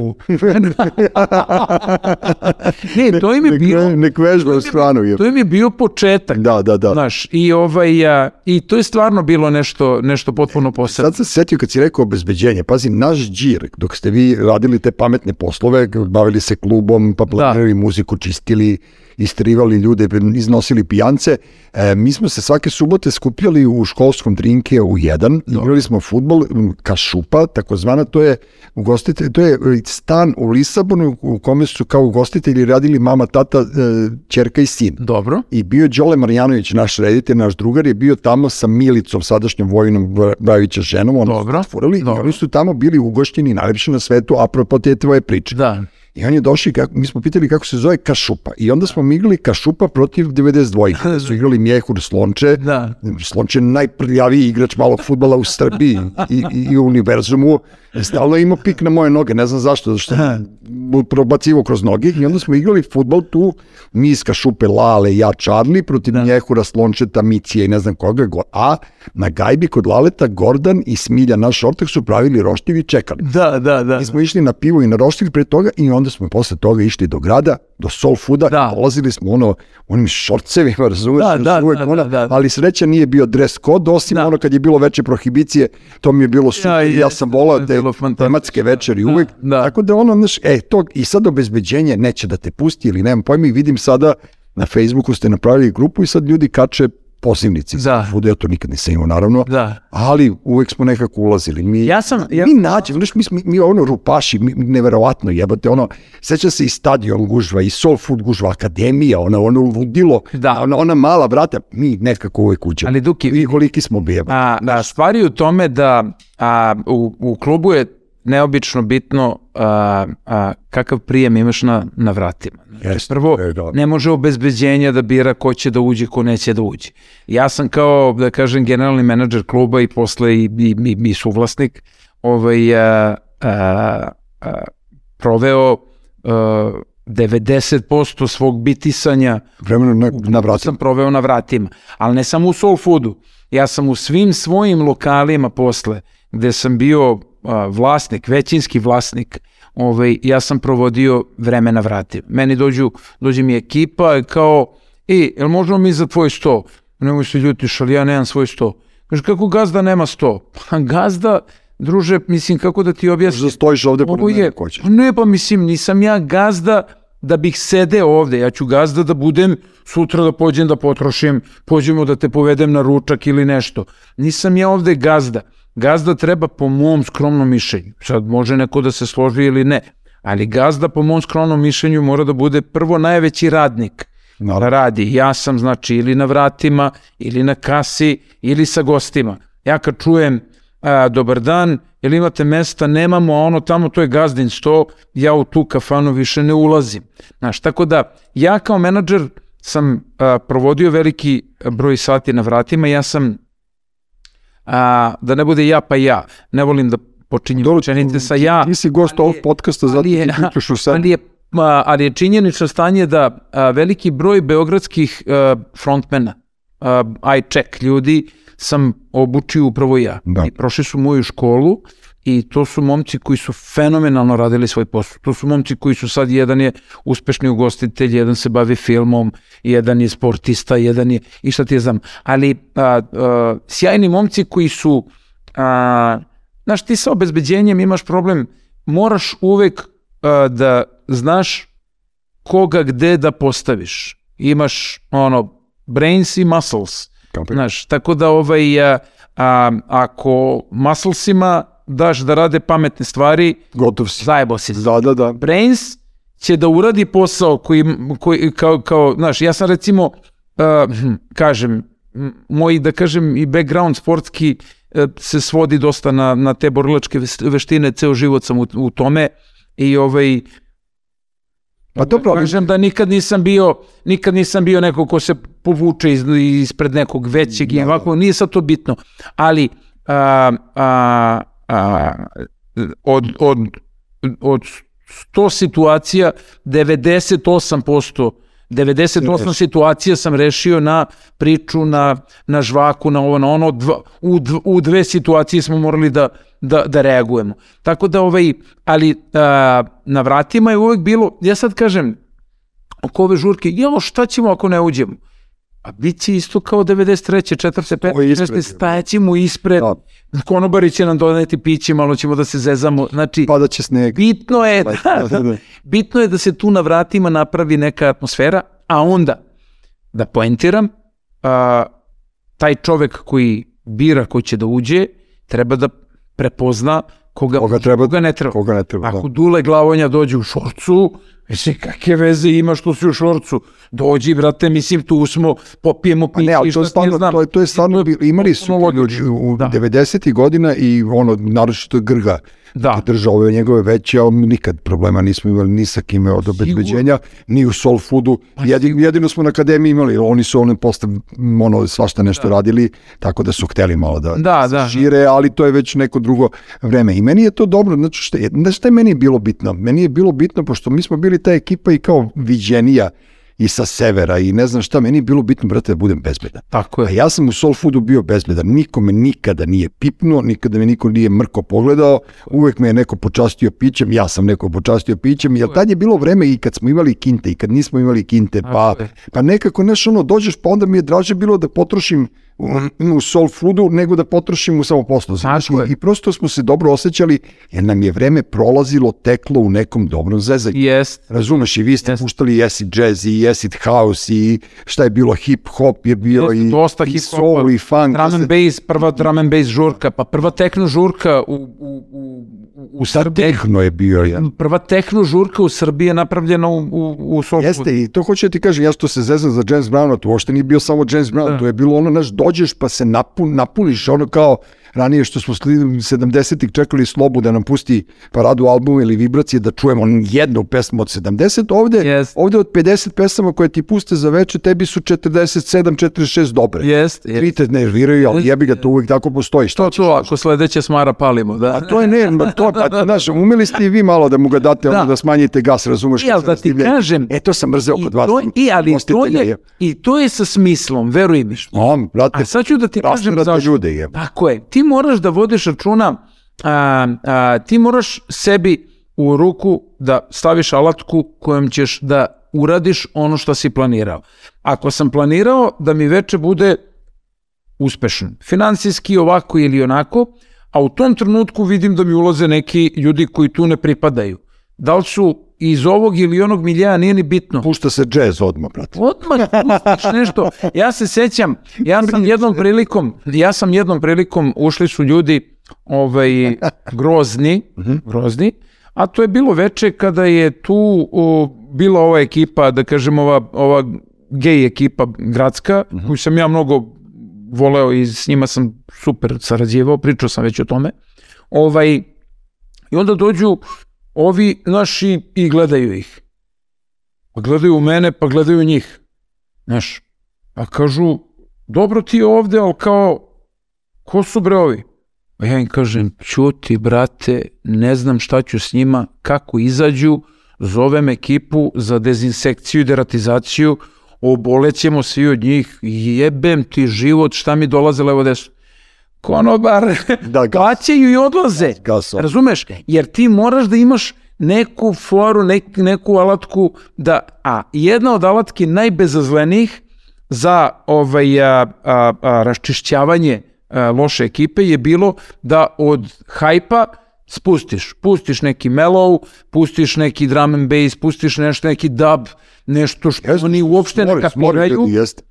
ne, to im je Nek, bilo, nek vežba u stranu. Je. to im je bio početak. Da, da, da. Znaš, i, ovaj, a, i to je stvarno bilo nešto, nešto potpuno posebno. Sad sam se setio kad si rekao obezbeđenje. Pazi, naš džir, dok ste vi radili te pametne poslove, bavili se klubom, pa planirali muziku, čistili, istrivali ljude, iznosili pijance, e, mi smo se svake subote skupljali u školskom drinke u jedan, igrali smo futbol, kašupa, takozvana, to je ugostitelj, to je e, stan u Lisabonu u kome su kao ugostitelji radili mama, tata, e, ćerka i sin. Dobro. I bio je Đole Marjanović, naš reditelj, naš drugar, je bio tamo sa Milicom, sadašnjom Vojinom Brajovića ženom, oni Dobro, furali dobro. oni su tamo bili ugošćeni najlepše na svetu, apropo te tvoje priče. Da. I on je došao i kako, mi smo pitali kako se zove Kašupa. I onda smo mi igrali Kašupa protiv 92. su igrali Mjehur Slonče. Da. Slonče je najprljaviji igrač malog futbala u Srbiji i, i, i u univerzumu. Stalno je imao pik na moje noge, ne znam zašto, zašto probacivo kroz noge. I onda smo igrali futbol tu, mi iz Kašupe, Lale, ja, Charlie, protiv da. Mjehura, Slončeta, Micije i ne znam koga. A na gajbi kod Laleta, Gordan i Smilja, naš ortak, su pravili roštilj i čekali. Da, da, da. Mi smo išli na pivo i na roštilj pre toga i onda smo posle toga išli do grada, do Soul Fooda, Da. dolazili smo ono, onim šorcevima, razumeš, Da, da, uvek da, ono, da, da. ali sreća nije bio dres kod, osim Da. ono kad je bilo veće prohibicije, to mi je bilo super, ja, je, sam volao te tematske večeri uvek, da. tako da ono, znaš, e, to, i sad obezbeđenje neće da te pusti ili nemam pojma i vidim sada na Facebooku ste napravili grupu i sad ljudi kače pozivnici. Da. Fuda, ja to nikad nisam imao, naravno. Da. Ali uvek smo nekako ulazili. Mi, Ja sam- ja- mi nađemo, znaš, mi, smo- mi ono rupaši, mi, neverovatno jebate, ono, seća se i stadion gužva, i soul food gužva, akademija, ona, ono ludilo, Da. ona, ona mala vrata, mi nekako uvek uđemo. Ali Duki, I koliki smo bijeba. A, a stvari u tome da a, u, u klubu je neobično bitno a, a, kakav prijem imaš na, na vratima. Znači, Jeste, prvo, ne može obezbeđenje da bira ko će da uđe, ko neće da uđe. Ja sam kao, da kažem, generalni menadžer kluba i posle i, i, i, i suvlasnik ovaj, a, a, a, proveo a, 90% svog bitisanja Vremeno na, na vratima. sam proveo na vratima, ali ne samo u soul foodu. Ja sam u svim svojim lokalima posle, gde sam bio a, vlasnik, većinski vlasnik, ovaj, ja sam provodio vreme na vratima. Meni dođu, dođe mi ekipa i kao, e, jel možemo mi za tvoj sto? Nemoj se ljutiš, ali ja nemam svoj sto. Kaže, kako gazda nema sto? Pa gazda druže, mislim, kako da ti objasnim? Možda stojiš ovde pored mene je, ako hoćeš. ne pa mislim, nisam ja gazda da bih sedeo ovde, ja ću gazda da budem sutra da pođem da potrošim, pođemo da te povedem na ručak ili nešto. Nisam ja ovde gazda. Gazda treba po mom skromnom mišljenju. Sad može neko da se složi ili ne, ali gazda po mom skromnom mišljenju mora da bude prvo najveći radnik da Naravno. radi. Ja sam znači ili na vratima, ili na kasi, ili sa gostima. Ja kad čujem a, dobar dan, jel imate mesta, nemamo, a ono tamo to je gazdin sto, ja u tu kafanu više ne ulazim. Znaš, tako da ja kao menadžer sam a, provodio veliki broj sati na vratima, ja sam a, da ne bude ja pa ja, ne volim da počinjem Dobro, rečenice sa ja, Ti si gost ovog podcasta, zato ti pričaš u sebi. ali je, a, ali je činjenično stanje da a, veliki broj beogradskih a, frontmena, a, I check ljudi, sam obučio upravo ja. Da. I prošli su moju školu i to su momci koji su fenomenalno radili svoj posao. To su momci koji su sad, jedan je uspešni ugostitelj, jedan se bavi filmom, jedan je sportista, jedan je, i šta ti je znam. Ali a, a, sjajni momci koji su, a, znaš, ti sa obezbeđenjem imaš problem, moraš uvek a, da znaš koga gde da postaviš. Imaš ono brains i muscles. Znaš, tako da ovaj a, a, ako musclesima daš da rade pametne stvari, Gotov si. zajebo si. Da, da, da. Brains će da uradi posao koji, koji kao, kao, znaš, ja sam recimo, uh, kažem, moj, da kažem, i background sportski uh, se svodi dosta na, na te borilačke veštine, ceo život sam u, u tome i ovaj, Pa dobro, ali kažem da nikad nisam bio nikad nisam bio neko ko se povuče iz, ispred nekog većeg i Da, da. ovako nije sad to bitno ali a, a, a, od, od, od 100 situacija 98% 98 Reš. situacija sam rešio na priču, na, na žvaku, na ovo, na ono. Dva, u, dv, u dve situacije smo morali da, da, da reagujemo. Tako da, ovaj, ali a, na vratima je uvek bilo, ja sad kažem, oko ove žurke, jelo šta ćemo ako ne uđemo? A bit će isto kao 93. 4. 5. Ovo je ispred. 16. stajaćemo ispred. Da. Konobari će nam doneti piće, malo ćemo da se zezamo. Znači, pada će sneg. bitno je, Da, da, da, da. bitno je da se tu na vratima napravi neka atmosfera, a onda, da poentiram, a, taj čovek koji bira ko će da uđe, treba da prepozna koga, Koga treba- koga ne treba. Koga ne treba, Ako da. Dule Glavonja dođe u šorcu, mislim, kakve veze ima što si u šorcu? Dođi, brate, mislim, tu smo, popijemo Pa ne, ali to je stvarno, znam. to je, to je stvarno, imali su ljudi u Da. 90. godina i ono, naročito Grga, Da. držao ove njegove veće, a nikad problema nismo imali ni sa kime od obezbeđenja, ni u Soul Foodu. Pa Jedino, jedino smo na akademiji imali, oni su ono posle ono, svašta nešto radili, tako da su hteli malo da, Da, se da. šire, ali to je već neko drugo vreme. I meni je to dobro, znači šta, je- šta je meni bilo bitno? Meni je bilo bitno, pošto mi smo bili ta ekipa i kao viđenija i sa severa i ne znam šta, meni je bilo bitno, brate, da budem bezbedan. Tako A je. ja sam u Soul Foodu bio bezbedan, nikome nikada nije pipnuo, nikada me niko nije mrko pogledao, uvek me je neko počastio pićem, ja sam neko počastio pićem, jer tad je bilo vreme i kad smo imali kinte i kad nismo imali kinte, pa, pa nekako neš ono, dođeš pa onda mi je draže bilo da potrošim u, Soul Foodu nego da potrošim u samoposlu. Tako je. I prosto smo se dobro osjećali jer nam je vreme prolazilo, teklo u nekom dobrom zezanju. Jest. Razumeš, i vi ste Jeste. puštali i acid jazz i acid house i šta je bilo, hip hop je bio Jeste, i, dosta i soul i funk. Drum and bass, prva drum and bass žurka, pa prva techno žurka u, u, u, u Srbiji. tehno je bio, ja. Prva techno žurka u Srbiji je napravljena u, u, u Soul. Jeste, i to hoću da ti kažem, ja što se zezam za James Brown, to uopšte nije bio samo James Brown, Da. to je bilo ono, znaš, dođeš pa se napun, napuniš, ono kao ranije što smo slidi 70-ih čekali slobu da nam pusti paradu albuma ili vibracije da čujemo jednu pesmu od 70, ovde, Jest. ovde od 50 pesama koje ti puste za veče, tebi su 47, 46 dobre. Jest, jest. Tri te nerviraju, ali jebi ga, to uvijek tako postoji. Šta To to, ako sledeće smara palimo, da. A to je ne, to, pa, znaš, umeli ste i vi malo da mu ga date, da, Da. smanjite gas, razumeš? Se da ti kažem, E, to sam mrzeo kod vas. to, I, ali to je, i to je sa smislom, veruj mi. On, brate, A sad ću da ti kažem zašto. ljude je. Tako je. Ti moraš da vodiš računa, a, a, ti moraš sebi u ruku da staviš alatku kojom ćeš da uradiš ono što si planirao. Ako sam planirao da mi veče bude uspešan, finansijski ovako ili onako, a u tom trenutku vidim da mi ulaze neki ljudi koji tu ne pripadaju. Da li su iz ovog ili onog milija, nije ni bitno. Pušta se džez odmah, brate. Odmah pustiš nešto. Ja se sećam, ja sam jednom prilikom, ja sam jednom prilikom, ušli su ljudi ovaj, grozni, grozni, a to je bilo veče kada je tu o, bila ova ekipa, da kažem ova, ova gej ekipa gradska, koju sam ja mnogo voleo i s njima sam super sarađivao, pričao sam već o tome. Ovaj, I onda dođu ovi naši i gledaju ih. Pa gledaju mene, pa gledaju njih. Znaš, a kažu, dobro ti je ovde, ali kao, ko su bre ovi? A ja im kažem, čuti, brate, ne znam šta ću s njima, kako izađu, zovem ekipu za dezinsekciju i deratizaciju, obolećemo svi od njih, jebem ti život, šta mi dolaze levo desno. Konobar, Da, gas. plaćaju i odlaze. Gas, on. Razumeš? Jer ti moraš da imaš neku foru, nek, neku alatku da, a jedna od alatki najbezazlenijih za ovaj, a, a, a, raščišćavanje a, loše ekipe je bilo da od hajpa spustiš. Pustiš neki mellow, pustiš neki drum and bass, pustiš nešto, neki dub, nešto što Jeste, oni uopšte ne smori, smori kapiraju.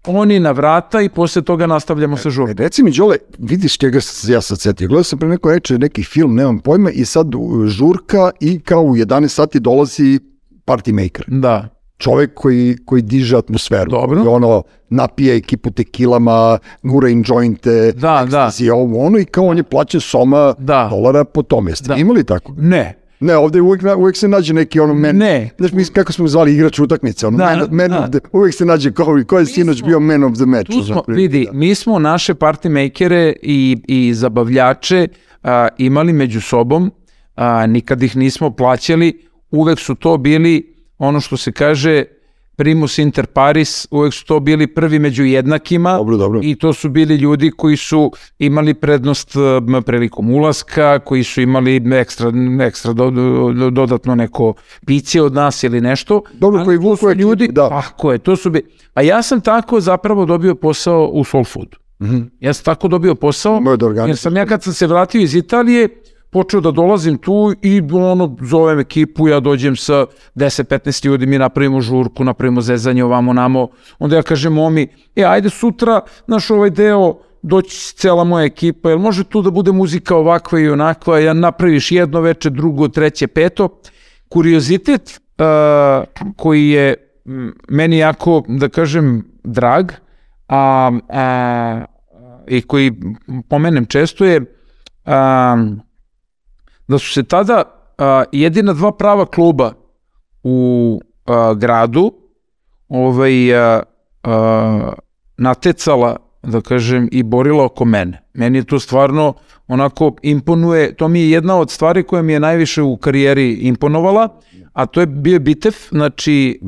Oni na vrata i posle toga nastavljamo sa žurom. E, reci mi, Đole, vidiš čega se ja sad setio. Gledao sam pre neko reče neki film, nemam pojma, i sad žurka i kao u 11 sati dolazi party maker. Da. Čovek koji, koji diže atmosferu. Dobro. I ono, napije ekipu tekilama, gura in jointe, Da, da. ekstazi, ovo ono, i kao on je plaćen soma Da. dolara po tome. Jeste Da. imali tako? Ne. Ne, ovde uvek, uvek se nađe neki ono men, Ne. Znaš, mi, kako smo zvali igrač utakmice, ono, Da, man, man da. of the, uvek se nađe kao, ko je sinoć smo- bio man of the match. Tu smo, vidi, da. mi smo naše party makere i, i zabavljače a, imali među sobom, a, nikad ih nismo plaćali, uvek su to bili ono što se kaže primus inter paris, uvek su to bili prvi među jednakima Dobro, dobro. i to su bili ljudi koji su imali prednost prilikom ulaska, koji su imali ekstra, ekstra do, do- dodatno neko piće od nas ili nešto. Dobro, koji vuku ljudi, da. Tako je, to su bi... A ja sam tako zapravo dobio posao u Soul Foodu. Ja sam tako dobio posao, da jer sam ja kad sam se vratio iz Italije, počeo da dolazim tu i ono, zovem ekipu, ja dođem sa 10-15 ljudi, mi napravimo žurku, napravimo zezanje ovamo namo, onda ja kažem momi, e ajde sutra, naš ovaj deo, doći cela moja ekipa, jel može tu da bude muzika ovakva i onakva, ja napraviš jedno veče, drugo, treće, peto. Kuriozitet uh, koji je meni jako, da kažem, drag, a, a, i koji pomenem često je a, da su se tada a, jedina dva prava kluba u a, gradu ovaj, a, a, natecala, da kažem, i borila oko mene. Meni je to stvarno onako imponuje, to mi je jedna od stvari koja mi je najviše u karijeri imponovala, a to je bio Bitev, znači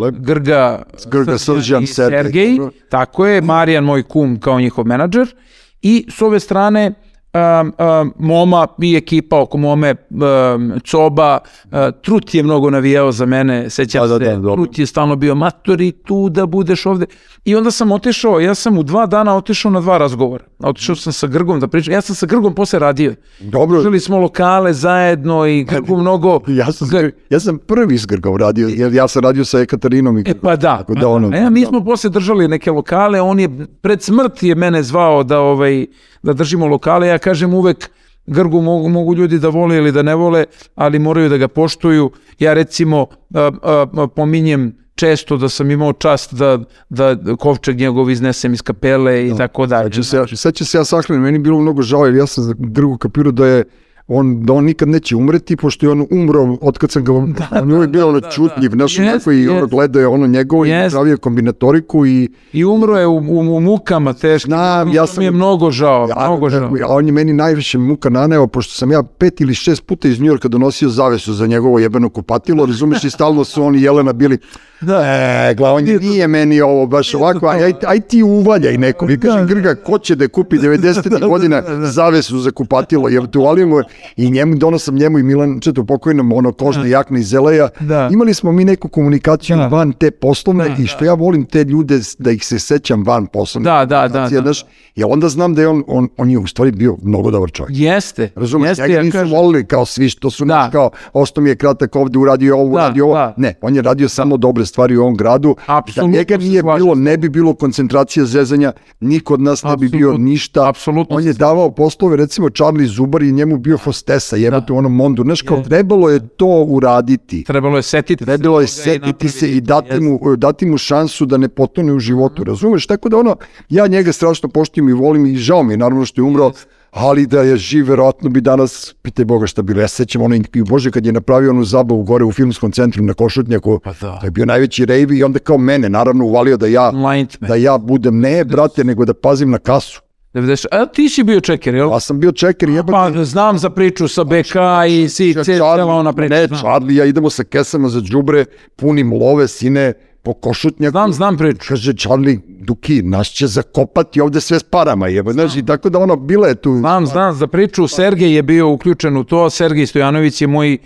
Lep. Grga, Grga, Srđan, Sergej, Sergej, dobro. tako je, Marijan moj kum kao njihov menadžer i s ove strane um, um, Moma i ekipa oko Mome, um, Coba, uh, Trut je mnogo navijao za mene, sećam Da, da, se, da, dobro. Trut je stalno bio matori tu da budeš ovde. I onda sam otišao, ja sam u dva dana otišao na dva razgovora. Otišao sam sa Grgom da pričam, ja sam sa Grgom posle radio. Dobro, Žili smo lokale zajedno i Grgu mnogo... ja sam, Gr- ja sam prvi s Grgom radio, jer ja sam radio sa Ekatarinom i E pa da, Tako da ono- da. E, mi smo posle držali neke lokale, on je pred smrt je mene zvao da ovaj da držimo lokale, ja kažem uvek Grgu mogu, mogu ljudi da vole ili da ne vole, ali moraju da ga poštuju. Ja recimo a, a, a, pominjem često da sam imao čast da, da kovčeg njegov iznesem iz kapele i tako dalje. Sad će se, ja- sad se ja saklim, meni je bilo mnogo žao, jer ja sam za Grgu kapirao da je on, da on nikad neće umreti, pošto je on umro od kad sam ga, on je uvijek bio ono čutljiv, znaš, Jest, onako i ono jest. gledao je ono njegovo i Jest. pravio kombinatoriku i I umro je u, u, u mukama teško. Znam, ja sam- mi je mnogo žao, A, mnogo žao. a on je meni najviše muka naneo, pošto sam ja pet ili šest puta iz Njujorka donosio zavesu za njegovo jebeno kupatilo, razumeš, i stalno su oni i Jelena bili, da, e, gla, on je, nije meni ovo baš ovako, aj, aj, ti uvaljaj neko. I kažem, Grga, ko će da kupi 90. godina zavesu za kupatilo, jer tu Alimo, i njemu, dono sam njemu i Milan Četu pokojnom, ono, kožne jakne iz Zeleja. Da. Imali smo mi neku komunikaciju Da. van te poslovne Da, i što ja volim te ljude, da ih se sećam van poslovne. Da, da, da, da. znaš, jer onda znam da je on, on, on je u stvari bio mnogo dobar čovjek. Jeste. Razumeš, jeste, njega ja nisu kažem- volili kao svi što su Da. naš kao, ostao mi je kratak ovde, uradio ovo, Da, uradio ovo. da. Ne, on je radio samo dobre stvari u ovom gradu. Apsolutno Da njega nije bilo, ne bi bilo koncentracija zezanja, niko od nas ne bi bio ništa. apsolutno On je davao poslove, recimo Charlie Zubar i njemu bio hostesa, jebate u onom mondu. Znaš, kao trebalo je to uraditi. Trebalo je setiti. se Trebalo je setiti se i dati mu, dati mu šansu da ne potone u životu, razumeš? Tako da ono, ja njega strašno poštujem i volim i žao mi je naravno što je umro, ali da je živ, verovatno bi danas, pitaj Boga šta bilo, ja se sećam ono, i Bože kad je napravio onu zabavu gore u filmskom centru na Košutnjaku, Pa da. to je bio najveći rejv i onda kao mene, naravno uvalio da ja, da ja budem, ne brate, nego da pazim na kasu. 90. A ti si bio čeker, jel? Pa sam bio čekar i jebate, Pa znam za priču sa BK i si cela ona priča. Ne. Charlie, ja idemo sa kesama za đubre, punim love, sine, po košutnjaku. Znam, znam priču. Kaže Charlie, Duki, nas će zakopati ovde sve s parama, jebe, znaš, i tako da ono, bila je tu... Znam, znam za priču. Sergej je bio uključen u to. Sergej Stojanović je moj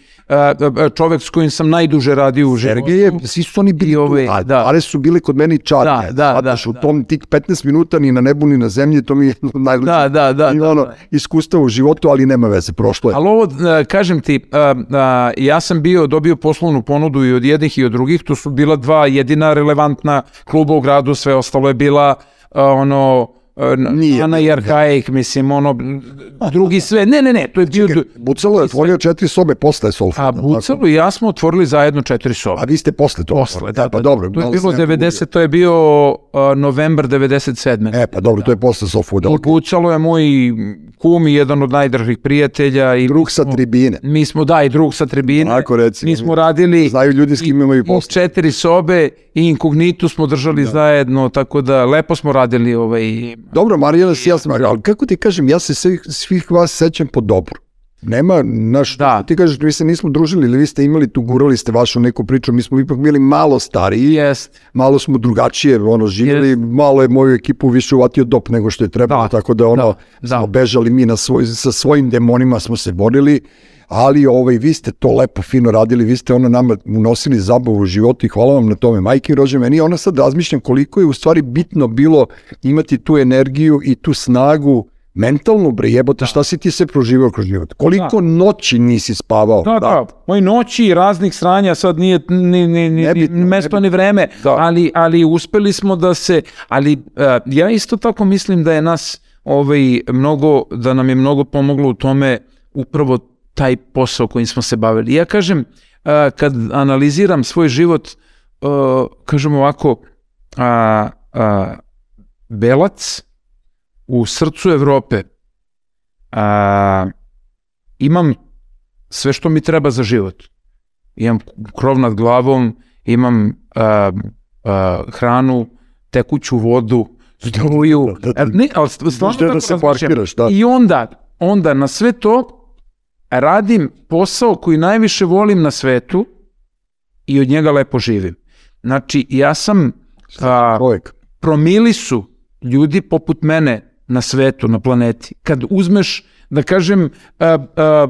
čovek s kojim sam najduže radio u životu. Sergej je, svi su oni bili ove, tu, a da. pare su bile kod meni čarke. Da, da, Znataš, da, u da. tom tih 15 minuta ni na nebu ni na zemlji, to mi je najluđe. Da, da, da, I da, ono, da. iskustvo u životu, ali nema veze, prošlo je. Ali ovo, uh, kažem ti, uh, ja sam bio, dobio poslovnu ponudu i od jednih i od drugih, to su bila dva jedina relevantna kluba u gradu, sve ostalo je bila ono, Nije Ana i bilo, Arkaik, mislim, ono, drugi sve, ne, ne, ne, to je bio, Bucalo je otvorio četiri sobe posle Solfa. a Bucalo i ja smo otvorili zajedno četiri sobe. A vi ste posle to. Posle, da, pa da, dobro. To je bilo sam ja 90, to je bio novembar 97. E, pa dobro, to je posle. I Bucalo je moj kum i jedan od najdržih prijatelja i Drug sa tribine. mi smo, da, i drug sa tribine. Tako recimo. Mi smo radili Znaju ljudi s kim imaju i posle. četiri sobe i inkognitu smo držali zajedno, tako da lepo smo radili ovaj... Dobro, Marijana si ja sam, ali kako ti kažem, ja se svih, svih vas sećam po dobru. Nema, naš, Da. ti kažeš, mi se nismo družili ili vi ste imali tu, gurali ste vašu neku priču, mi smo ipak bili malo stariji, Jest. malo smo drugačije ono, živjeli, malo je moju ekipu više uvatio dop nego što je trebalo, Da. tako da ono, Da. smo Da. bežali mi na svoj, sa svojim demonima smo se borili, ali ovaj, vi ste to lepo, fino radili, vi ste ono nama unosili zabavu u životu i hvala vam na tome. Majke rođe meni, ona sad razmišljam koliko je u stvari bitno bilo imati tu energiju i tu snagu mentalnu bre jebote, šta si ti se proživao kroz život? Koliko noći nisi spavao? Da, da, moji noći i raznih sranja, sad nije ni, ni, ni, ni Nebitno, mesto ni vreme, Da. ali, ali uspeli smo da se, ali e, ja isto tako mislim da je nas ovaj, mnogo, da nam je mnogo pomoglo u tome upravo taj posao kojim smo se bavili. Ja kažem, e, kad analiziram svoj život, e, kažem ovako, a, a, Belac u srcu Evrope, a, imam sve što mi treba za život. Imam krov nad glavom, imam a, a, hranu, tekuću vodu, struju. Da, da, da. Ne, ali st- stvarno Gde da tako se parkiraš, da. I onda, onda na sve to radim posao koji najviše volim na svetu i od njega lepo živim. Znači, ja sam a, promili su ljudi poput mene na svetu, na planeti. Kad uzmeš, da kažem, a, a,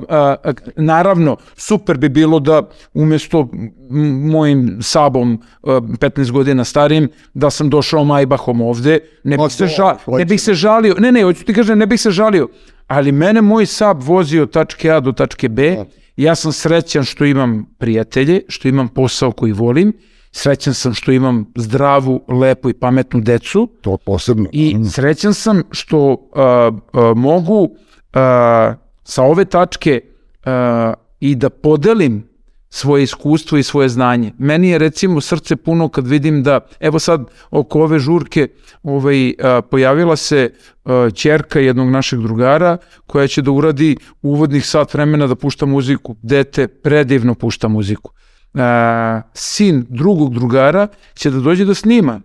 a, a, naravno, super bi bilo da umjesto m- mojim sabom a, 15 godina starijim, da sam došao Majbahom ovde, ne bih, se ža, hoće. ne bih se žalio, ne, ne, hoću ti kažem, ne bih se žalio, ali mene moj sab vozio od tačke A do tačke B, ja sam srećan što imam prijatelje, što imam posao koji volim, srećan sam što imam zdravu, lepu i pametnu decu. To posebno. i srećan sam što a, a, mogu a, sa ove tačke a, i da podelim svoje iskustvo i svoje znanje. Meni je recimo srce puno kad vidim da, evo sad oko ove žurke ovaj, a, pojavila se a, ćerka jednog našeg drugara koja će da uradi uvodnih sat vremena da pušta muziku. Dete predivno pušta muziku. A, sin drugog drugara će da dođe da snima.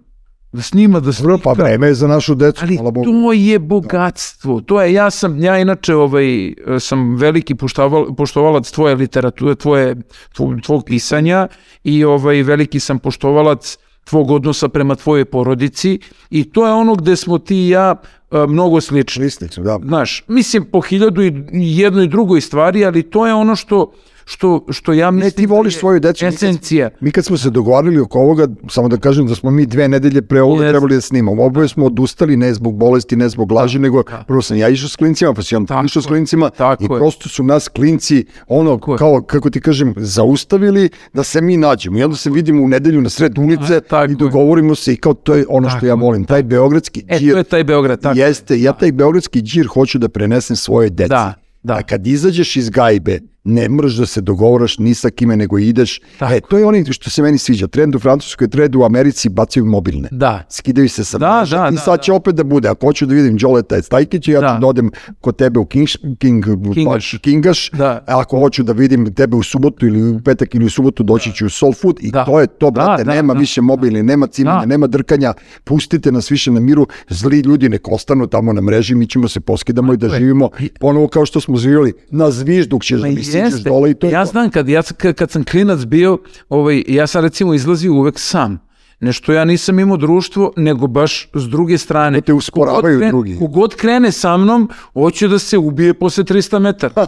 Da snima, da Dobro, pa vreme je za našu decu, Ali hvala Bogu. to je bogatstvo. To je, ja sam, ja inače ovaj, sam veliki poštoval, poštovalac tvoje literature, tvoje, tvog, tvog pisanja i ovaj, veliki sam poštovalac tvog odnosa prema tvojoj porodici i to je ono gde smo ti i ja a, mnogo slični. Listično, da. Znaš, mislim po hiljadu i jednoj i drugoj stvari, ali to je ono što što, što ja mislim... Ne, ti voliš da je svoju decu. Mi kad- Esencija. Mi kad smo se dogovarali oko ovoga, samo da kažem da smo mi dve nedelje pre ovoga Jeste. trebali da snimamo. Oboje smo odustali ne zbog bolesti, ne zbog laži, nego prvo sam ja išao s klincima, pa sam Tako išao s klincima tako i je. prosto su nas klinci ono Tako kao, kako ti kažem, zaustavili da se mi nađemo. I onda se vidimo u nedelju na sred ulice A, i je. dogovorimo se i kao to je ono što Tako ja je. volim. Taj beogradski E, džir to je taj Beograd, tako. jeste, ja taj beogradski džir hoću da prenesem svoje deci. Da, da. A kad izađeš iz gajbe, ne moraš da se dogovaraš ni sa kime, nego ideš. Tako. E, to je ono što se meni sviđa. Trend u Francuskoj, trend u Americi bacaju mobilne. Da. Skidaju se sa Da, mreža da, i da, sad će opet da bude. Ako hoću da vidim Đoleta Stajkića, ja Da. ću da odem kod tebe u King, King, Kingaš. Kingaš. Da. A ako hoću da vidim tebe u subotu ili u petak ili u subotu, doći ću u Soul Food i Da. to je to, Da, brate. da, nema da. više mobilni, nema cimanja, Da. nema drkanja. Pustite nas više na miru. Zli ljudi nek ostanu tamo na mreži, mi ćemo se poskidamo i da živimo ponovo kao što smo živjeli na zvižduk ćeš da jeste. dole i to je ja to. znam kad, ja, kad, kad sam klinac bio, ovaj, ja sam recimo izlazio uvek sam. Nešto ja nisam imao društvo, nego baš s druge strane. Da te usporavaju Kogod krene- drugi. Kogod krene sa mnom, hoće da se ubije posle 300 metara.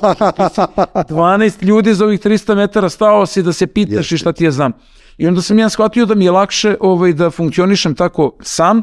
12 ljudi za ovih 300 metara stao si da se pitaš i šta ti ja znam. I onda sam ja shvatio da mi je lakše ovaj, da funkcionišem tako sam,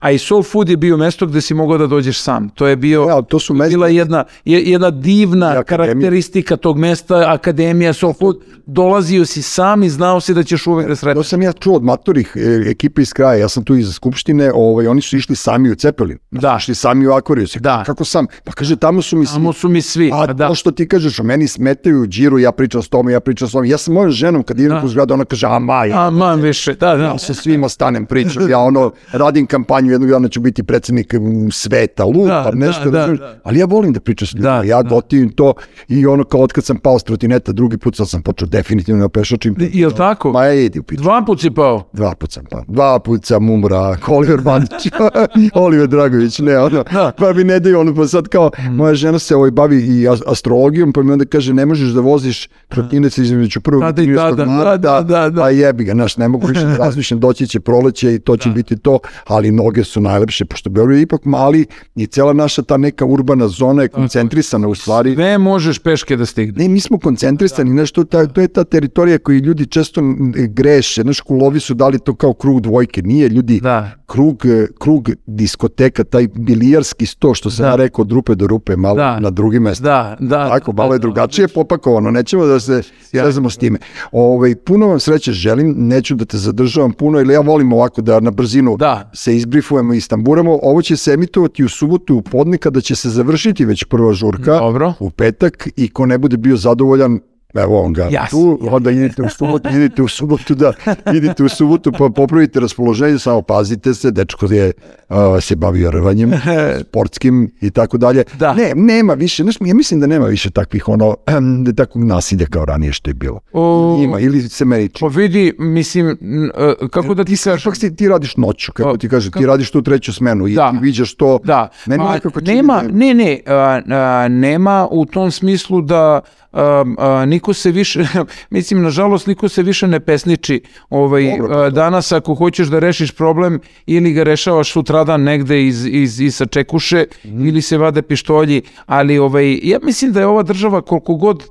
a i Soul Food je bio mesto gde si mogao da dođeš sam. To je bio, Ja, to su mesta- bila jedna, je- jedna divna I karakteristika tog mesta, akademija, Soul Food, dolazio si sam i znao si da ćeš uvek da To sretneš. sam ja čuo od matorih e, ekipe iz kraja, ja sam tu iz Skupštine, ovaj, oni su išli sami u Cepelin, Da. išli sami u Akvariju. Se, Da. Kako sam? Pa kaže, tamo su mi svi. Tamo su mi svi. A da. to što ti kažeš, o meni smetaju u džiru, ja pričam s tome, ja pričam s tome. Ja sam mojom ženom, kad idem Da. u zgradu, ona kaže, a ma, ja, A, man više, da, da. ja se svima stanem pričam, ja ono, radim kampanju, jednog dana ću biti predsednik m, sveta, lupam, Da, nešto, da, da, da. ali ja volim da pričam s ljudima, Da, ja da. gotivim to i ono kao od kad sam pao s trotineta, drugi put sad sam počeo definitivno da pešačim. Jel tako? Ma idi u piču. Dva put si pao. Dva put sam pa. Dva put sam umra, Oliver Bandić, Oliver Dragović, ne, ono, Da. pa mi ne daju, ono, pa sad kao, moja žena se ovaj bavi i as- astrologijom, pa mi onda kaže, ne možeš da voziš trotinec između prvog Tada i 30. tada, marta, da, da, da. pa jebi ga, znaš, ne mogu više da razmišljam, doći će proleće i to će biti to, ali noge su najlepše, pošto Beograd je ipak mali i cela naša ta neka urbana zona je koncentrisana u stvari. Sve možeš peške da stigne. Ne, mi smo koncentrisani, znaš, to, ta, to je ta teritorija koju ljudi često m, greše, znaš, kulovi su dali to kao krug dvojke, nije ljudi, Da. krug, e, krug diskoteka, taj bilijarski sto, što sam Da. ja rekao, od rupe do rupe, malo Da. na drugim mestima. Da, da. Tako, malo da, je da. drugačije popakovano, nećemo da se svezamo s time. Ovaj, puno vam sreće želim, neću da te zadržavam puno, ili ja volim ovako da na brzinu Da. se izbrifujemo i istamburamo. Ovo će se emitovati u subotu u podne kada će se završiti već prva žurka Dobro. u petak i ko ne bude bio zadovoljan Evo on ga Jasno, tu, onda idite u subotu, idite u subotu da, idite u subotu pa popravite raspoloženje, samo pazite se, dečko je, uh, se bavio rvanjem, sportskim i tako dalje. Da. Ne, nema više, znaš, ja mislim da nema više takvih ono, da takvog nasilja kao ranije što je bilo. O, Ima, ili se meni čini. Pa vidi, mislim, e, kako da ti kažem, Ipak ti, ti radiš noću, kako Pa, ti kaže, ti radiš tu treću smenu i Da. ti viđaš to. Da, Meni pa, nekako čini nema, da ne, ne, a, a, nema u tom smislu da a, a, niko se više, mislim, nažalost, niko se više ne pesniči ovaj, Dobro, a, danas ako hoćeš da rešiš problem ili ga rešavaš sutradan negde iz, iz, iz sačekuše Mhm. ili se vade pištolji, ali ovaj, ja mislim da je ova država koliko god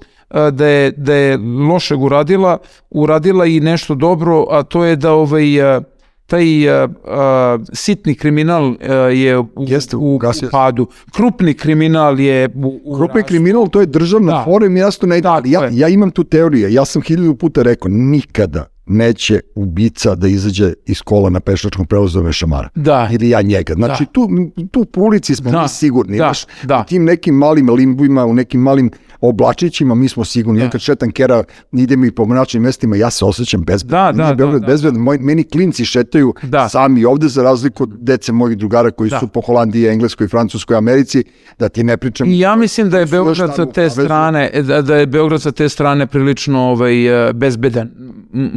da je, da je lošeg uradila, uradila i nešto dobro, a to je da ovaj, a, taj a, a, sitni kriminal a, je u, Jeste, u, u padu. Krupni kriminal je u, u Krupni rastu. kriminal, to je državna Da. fora i jasno ne ali Ja, ja imam tu teoriju, ja sam hiljadu puta rekao, nikada neće ubica da izađe iz kola na pešačkom prevozu da šamara. Da. Ili ja njega. Znači, Da. tu, tu po ulici smo Da. mi sigurni. Da. Znaš, Da. U tim nekim malim limbujima, u nekim malim oblačićima mi smo sigurni. Ja Da. kad šetam kera, idem i po mračnim mestima, ja se osjećam bezbedno. Da, da, je Beograd da, da. bezbedan. Moj, meni klinci šetaju Da. sami ovde za razliku od dece mojih drugara koji Da. su po Holandiji, Engleskoj, Francuskoj, Americi, da ti ne pričam I ja mislim da je Beograd sa te strane da, da je Beograd sa te strane prilično ovaj e, bezbedan. M-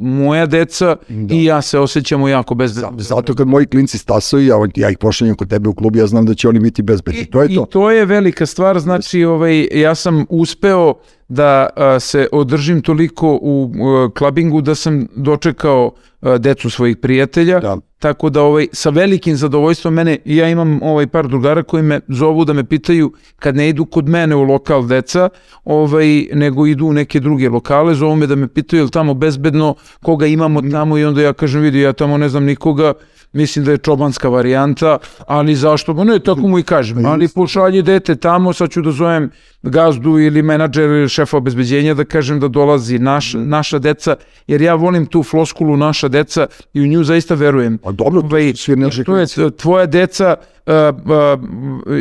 moja deca i ja se osjećamo jako bezbedno. Zato kad moji klinci stasaju, ja, ja ih pošaljem kod tebe u klub, ja znam da će oni biti bezbedni. To je I to. to je velika stvar, znači ovaj, ja ja sam uspeo da a, se održim toliko u a, klabingu da sam dočekao a, decu svojih prijatelja, Da. tako da ovaj, sa velikim zadovoljstvom mene, ja imam ovaj par drugara koji me zovu da me pitaju kad ne idu kod mene u lokal deca, ovaj, nego idu u neke druge lokale, zovu me da me pitaju je li tamo bezbedno, koga imamo tamo i onda ja kažem vidi ja tamo ne znam nikoga, mislim da je čobanska varijanta, ali zašto? Ma ne, tako mu i kažem, ali pošalji dete tamo, sad ću da zovem gazdu ili menadžer ili šefa obezbeđenja da kažem da dolazi naš, naša deca, jer ja volim tu floskulu naša deca i u nju zaista verujem. A dobro, to Ovaj, svi naši to je tvoja deca, a, a,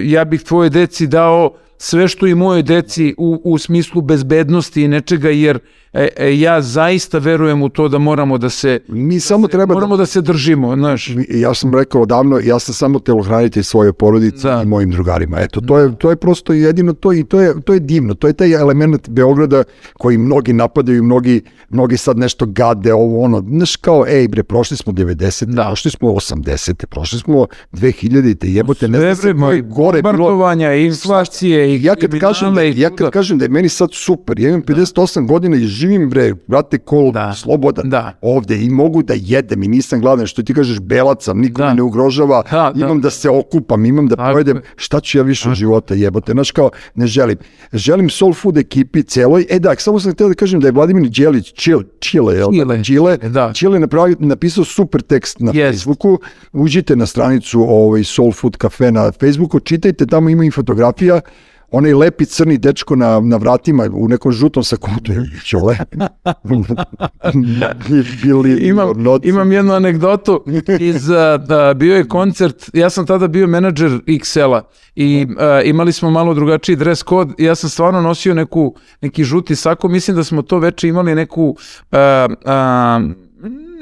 ja bih tvoje deci dao sve što i moje deci u, u smislu bezbednosti i nečega, jer e, e, ja zaista verujem u to da moramo da se Mi samo treba da moramo da se držimo, znaš. ja sam rekao odavno, ja sam samo telohranitelj svoje porodice Da. i mojim drugarima. Eto, to je, to je prosto jedino to i to je, to je divno. To je taj element Beograda koji mnogi napadaju mnogi, mnogi sad nešto gade, ovo ono. Znaš kao, ej bre, prošli smo 90. Da. prošli smo 80. prošli smo 2000. jebote, ne znam vreme, gore bilo. inflacije i Ja kad kažem, da, ja kad kažem da je meni sad super, ja imam 58 godina i živim bre, brate, kol, Da. slobodan Da. ovde i mogu da jedem i nisam gladan, što ti kažeš belac sam, niko Da. me ne ugrožava, Da, da. imam da se okupam, imam da Tako pojedem, je. šta ću ja više od života jebote, znaš kao, ne želim. Želim soul food ekipi celoj, e da, samo sam htio da kažem da je Vladimir Đelić, Čile, Čile, jel? Čile. Čile, Da. Čile napravio, napisao super tekst na Jest. Facebooku, uđite na stranicu ovaj, Soul Food Cafe na Facebooku, čitajte, tamo ima i fotografija, onaj lepi crni dečko na, na vratima u nekom žutom sakutu je čole. Bili imam, noci. imam jednu anegdotu iz, da, bio je koncert, ja sam tada bio menadžer XL-a i a, imali smo malo drugačiji dress code ja sam stvarno nosio neku, neki žuti sako, mislim da smo to veče imali neku a, a,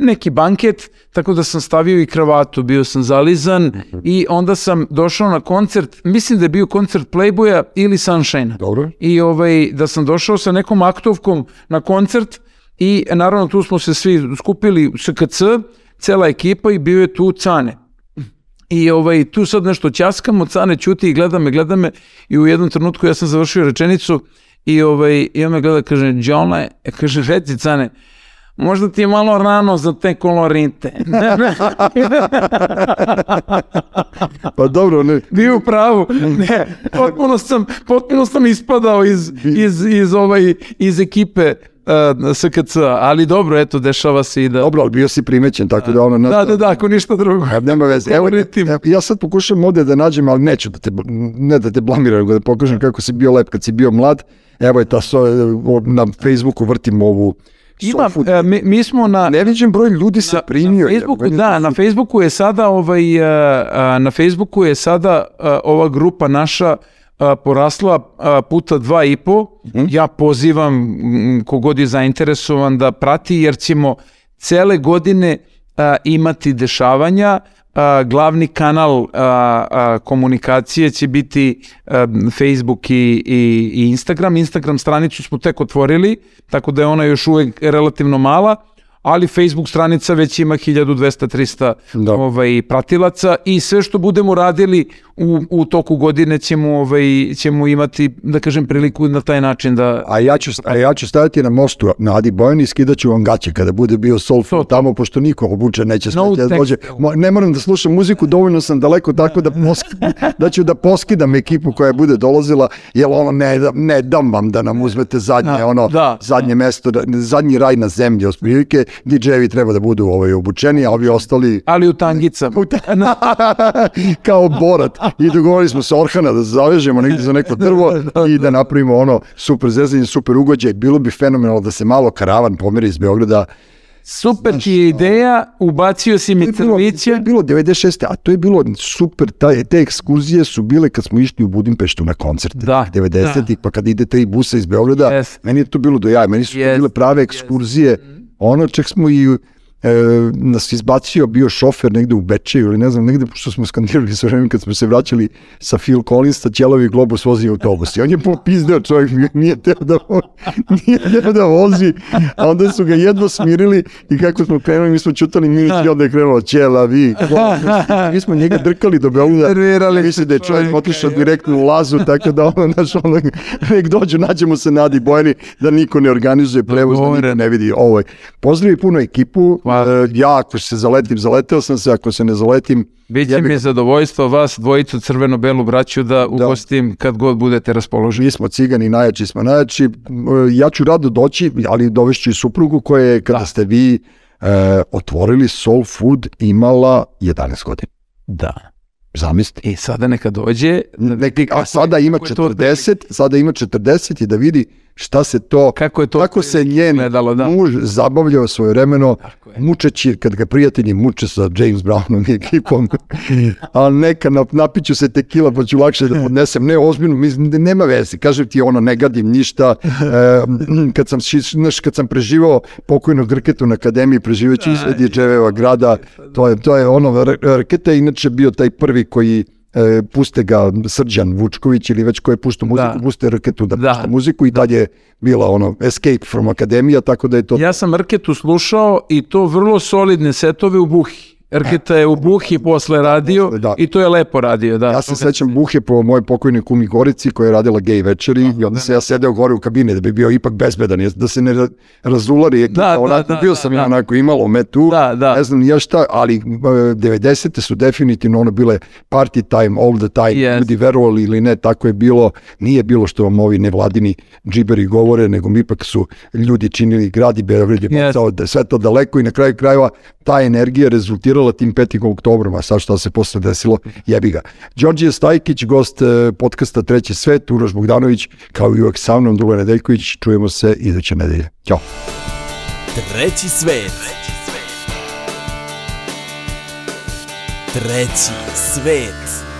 neki banket, tako da sam stavio i kravatu, bio sam zalizan i onda sam došao na koncert, mislim da je bio koncert Playboya ili Sunshine. Dobro. I ovaj, da sam došao sa nekom aktovkom na koncert i naravno tu smo se svi skupili u SKC, cela ekipa i bio je tu Cane. I ovaj, tu sad nešto ćaskamo, Cane ćuti i gleda me, gleda me i u jednom trenutku ja sam završio rečenicu i, ovaj, i on me gleda, kaže, Đole, e, kaže, reci Cane, možda ti je malo rano za te kolorite. Pa dobro, ne, Bio u pravu. Ne, potpuno sam, potpuno sam ispadao iz, iz, iz, ovaj, iz ekipe uh, SKC, ali dobro, eto, dešava se i da... dobro, ali bio si primećen, tako da ono... Da, da, da, ako ništa drugo. E, Nema veze. Evo, evo, ja sad pokušam ovde da nađem, ali neću da te, ne da te blamiram, nego da pokažem kako si bio lep kad si bio mlad. Evo je ta, so, na Facebooku vrtim ovu Ima, sofu. e, mi, mi smo na... Neviđen broj ljudi se primio. Na Facebooku, da, na Facebooku je sada ovaj e, na Facebooku je sada ova grupa naša a, porasla puta dva i po. Ja pozivam m, kogod je zainteresovan da prati jer ćemo cele godine imati dešavanja. A, glavni kanal a, a, komunikacije će biti a, Facebook i, i, i Instagram. Instagram stranicu smo tek otvorili, tako da je ona još uvek relativno mala ali Facebook stranica već ima 1200-300 Da. ovaj, pratilaca i sve što budemo radili u, u toku godine ćemo, ovaj, ćemo imati, da kažem, priliku na taj način da... A ja, ću, a ja ću stajati na mostu na Adi Bojani i skidat ću vam gaće kada bude bio Soul Food tamo, pošto niko obuče neće No smeti da text. dođe. Mo- Ne moram da slušam muziku, dovoljno sam daleko tako da, posk- da ću da poskidam ekipu koja bude dolazila, jer ono ne, da- ne dam vam da nam uzmete zadnje, Da, ono, da. zadnje mesto, da- zadnji raj na zemlji, otprilike, DJ-evi treba da budu ovaj, obučeni, a ovi ostali Ali u tangicama. u te- kao borat i dogovorili smo se Orhana da zavežemo negdje za neko drvo i da napravimo ono super zezanje, super ugođaj. Bilo bi fenomenalno da se malo karavan pomeri iz Beograda. Super ti je ideja, ubacio si mi bilo, to je bilo 96. A to je bilo super, taj, te ekskurzije su bile kad smo išli u Budimpeštu na koncerte. Da, 90-ih, pa kad ide tri busa iz Beograda, Yes. meni je to bilo do jaja, meni su Yes, bile prave ekskurzije. Ono, čak smo i e, nas izbacio, bio šofer negde u Bečeju ili ne znam, negde, pošto smo skandirali sve vreme kad smo se vraćali sa Phil Collinsa, Ćelovi globus vozi autobus. I on je popizdeo čovjek, nije teo da, nije teo da vozi, a onda su ga jedno smirili i kako smo krenuli, mi smo čutali minut i onda je krenulo Ćela, vi, mi smo njega drkali do Beograda, Nervirali misli da je čovjek otišao direktno u lazu, tako da ono, znaš, ono, nek dođu, nađemo se Nadi Bojani, da niko ne organizuje prevoz, da niko ne vidi ovo. Pozdravi puno ekipu, Hvala. E, ja ako se zaletim, zaleteo sam se, ako se ne zaletim, Biće jebi mi zadovoljstvo vas dvojicu crveno-belu braću da ugostim kad god budete raspoloženi. mi smo cigani, najjači smo najjači, E, ja ću rado doći, ali dovešću i suprugu koja je, kada Da. ste vi e, otvorili Soul Food, imala 11 godina. Da. Zamislite. I sada neka dođe, Neki, a sada ima kako je to 40, sada ima 40 i da vidi šta se to, kako je to kako se njen gledalo, da. muž zabavljao svoje vremeno, mučeći, kad ga prijatelji muče sa James Brownom i ekipom, a neka nap, napiću se tekila pa ću lakše da podnesem, ne ozbiljno, mislim, nema veze, kažem ti ono, ne gadim ništa, e, kad sam, znaš, kad sam preživao pokojnog Rketu na akademiji, preživeći izvedi Dževeva grada, to je, to je ono, Rketa je inače bio taj prvi koji e, puste ga Srđan Vučković ili već ko je puštao muziku, Da. puste Rketu da, Da. pušta muziku i tad je bila ono Escape from Akademija, tako da je to Ja sam Rketu slušao i to vrlo solidne setove u Buhi. Rketa je u Buhi posle radio Da. i to je lepo radio. Da. Ja se sećam Buhe po mojoj pokojnoj kumi Gorici koja je radila gej večeri i onda se ja sedeo gore u kabine da bi bio ipak bezbedan, da se ne ra- razulari ekipa. Da, da, da, bio da, sam da. ja onako imalo me tu, Da, da. ne znam ni ja šta, ali e, 90. su definitivno ono bile party time, all the time, Yes. ljudi verovali ili ne, tako je bilo, nije bilo što vam ovi nevladini džiberi govore, nego mi ipak su ljudi činili grad i Beograd je Yes. da sve to daleko i na kraju krajeva ta energija rezultirala tim 5. oktobrom, a sad šta se posle desilo, jebi ga. Đorđe Stajkić, gost e, podcasta Treći svet, Uroš Bogdanović, kao i uvek sa mnom, Dule Nedeljković, čujemo se iduće nedelje. Ćao. Treći svet. Treći svet.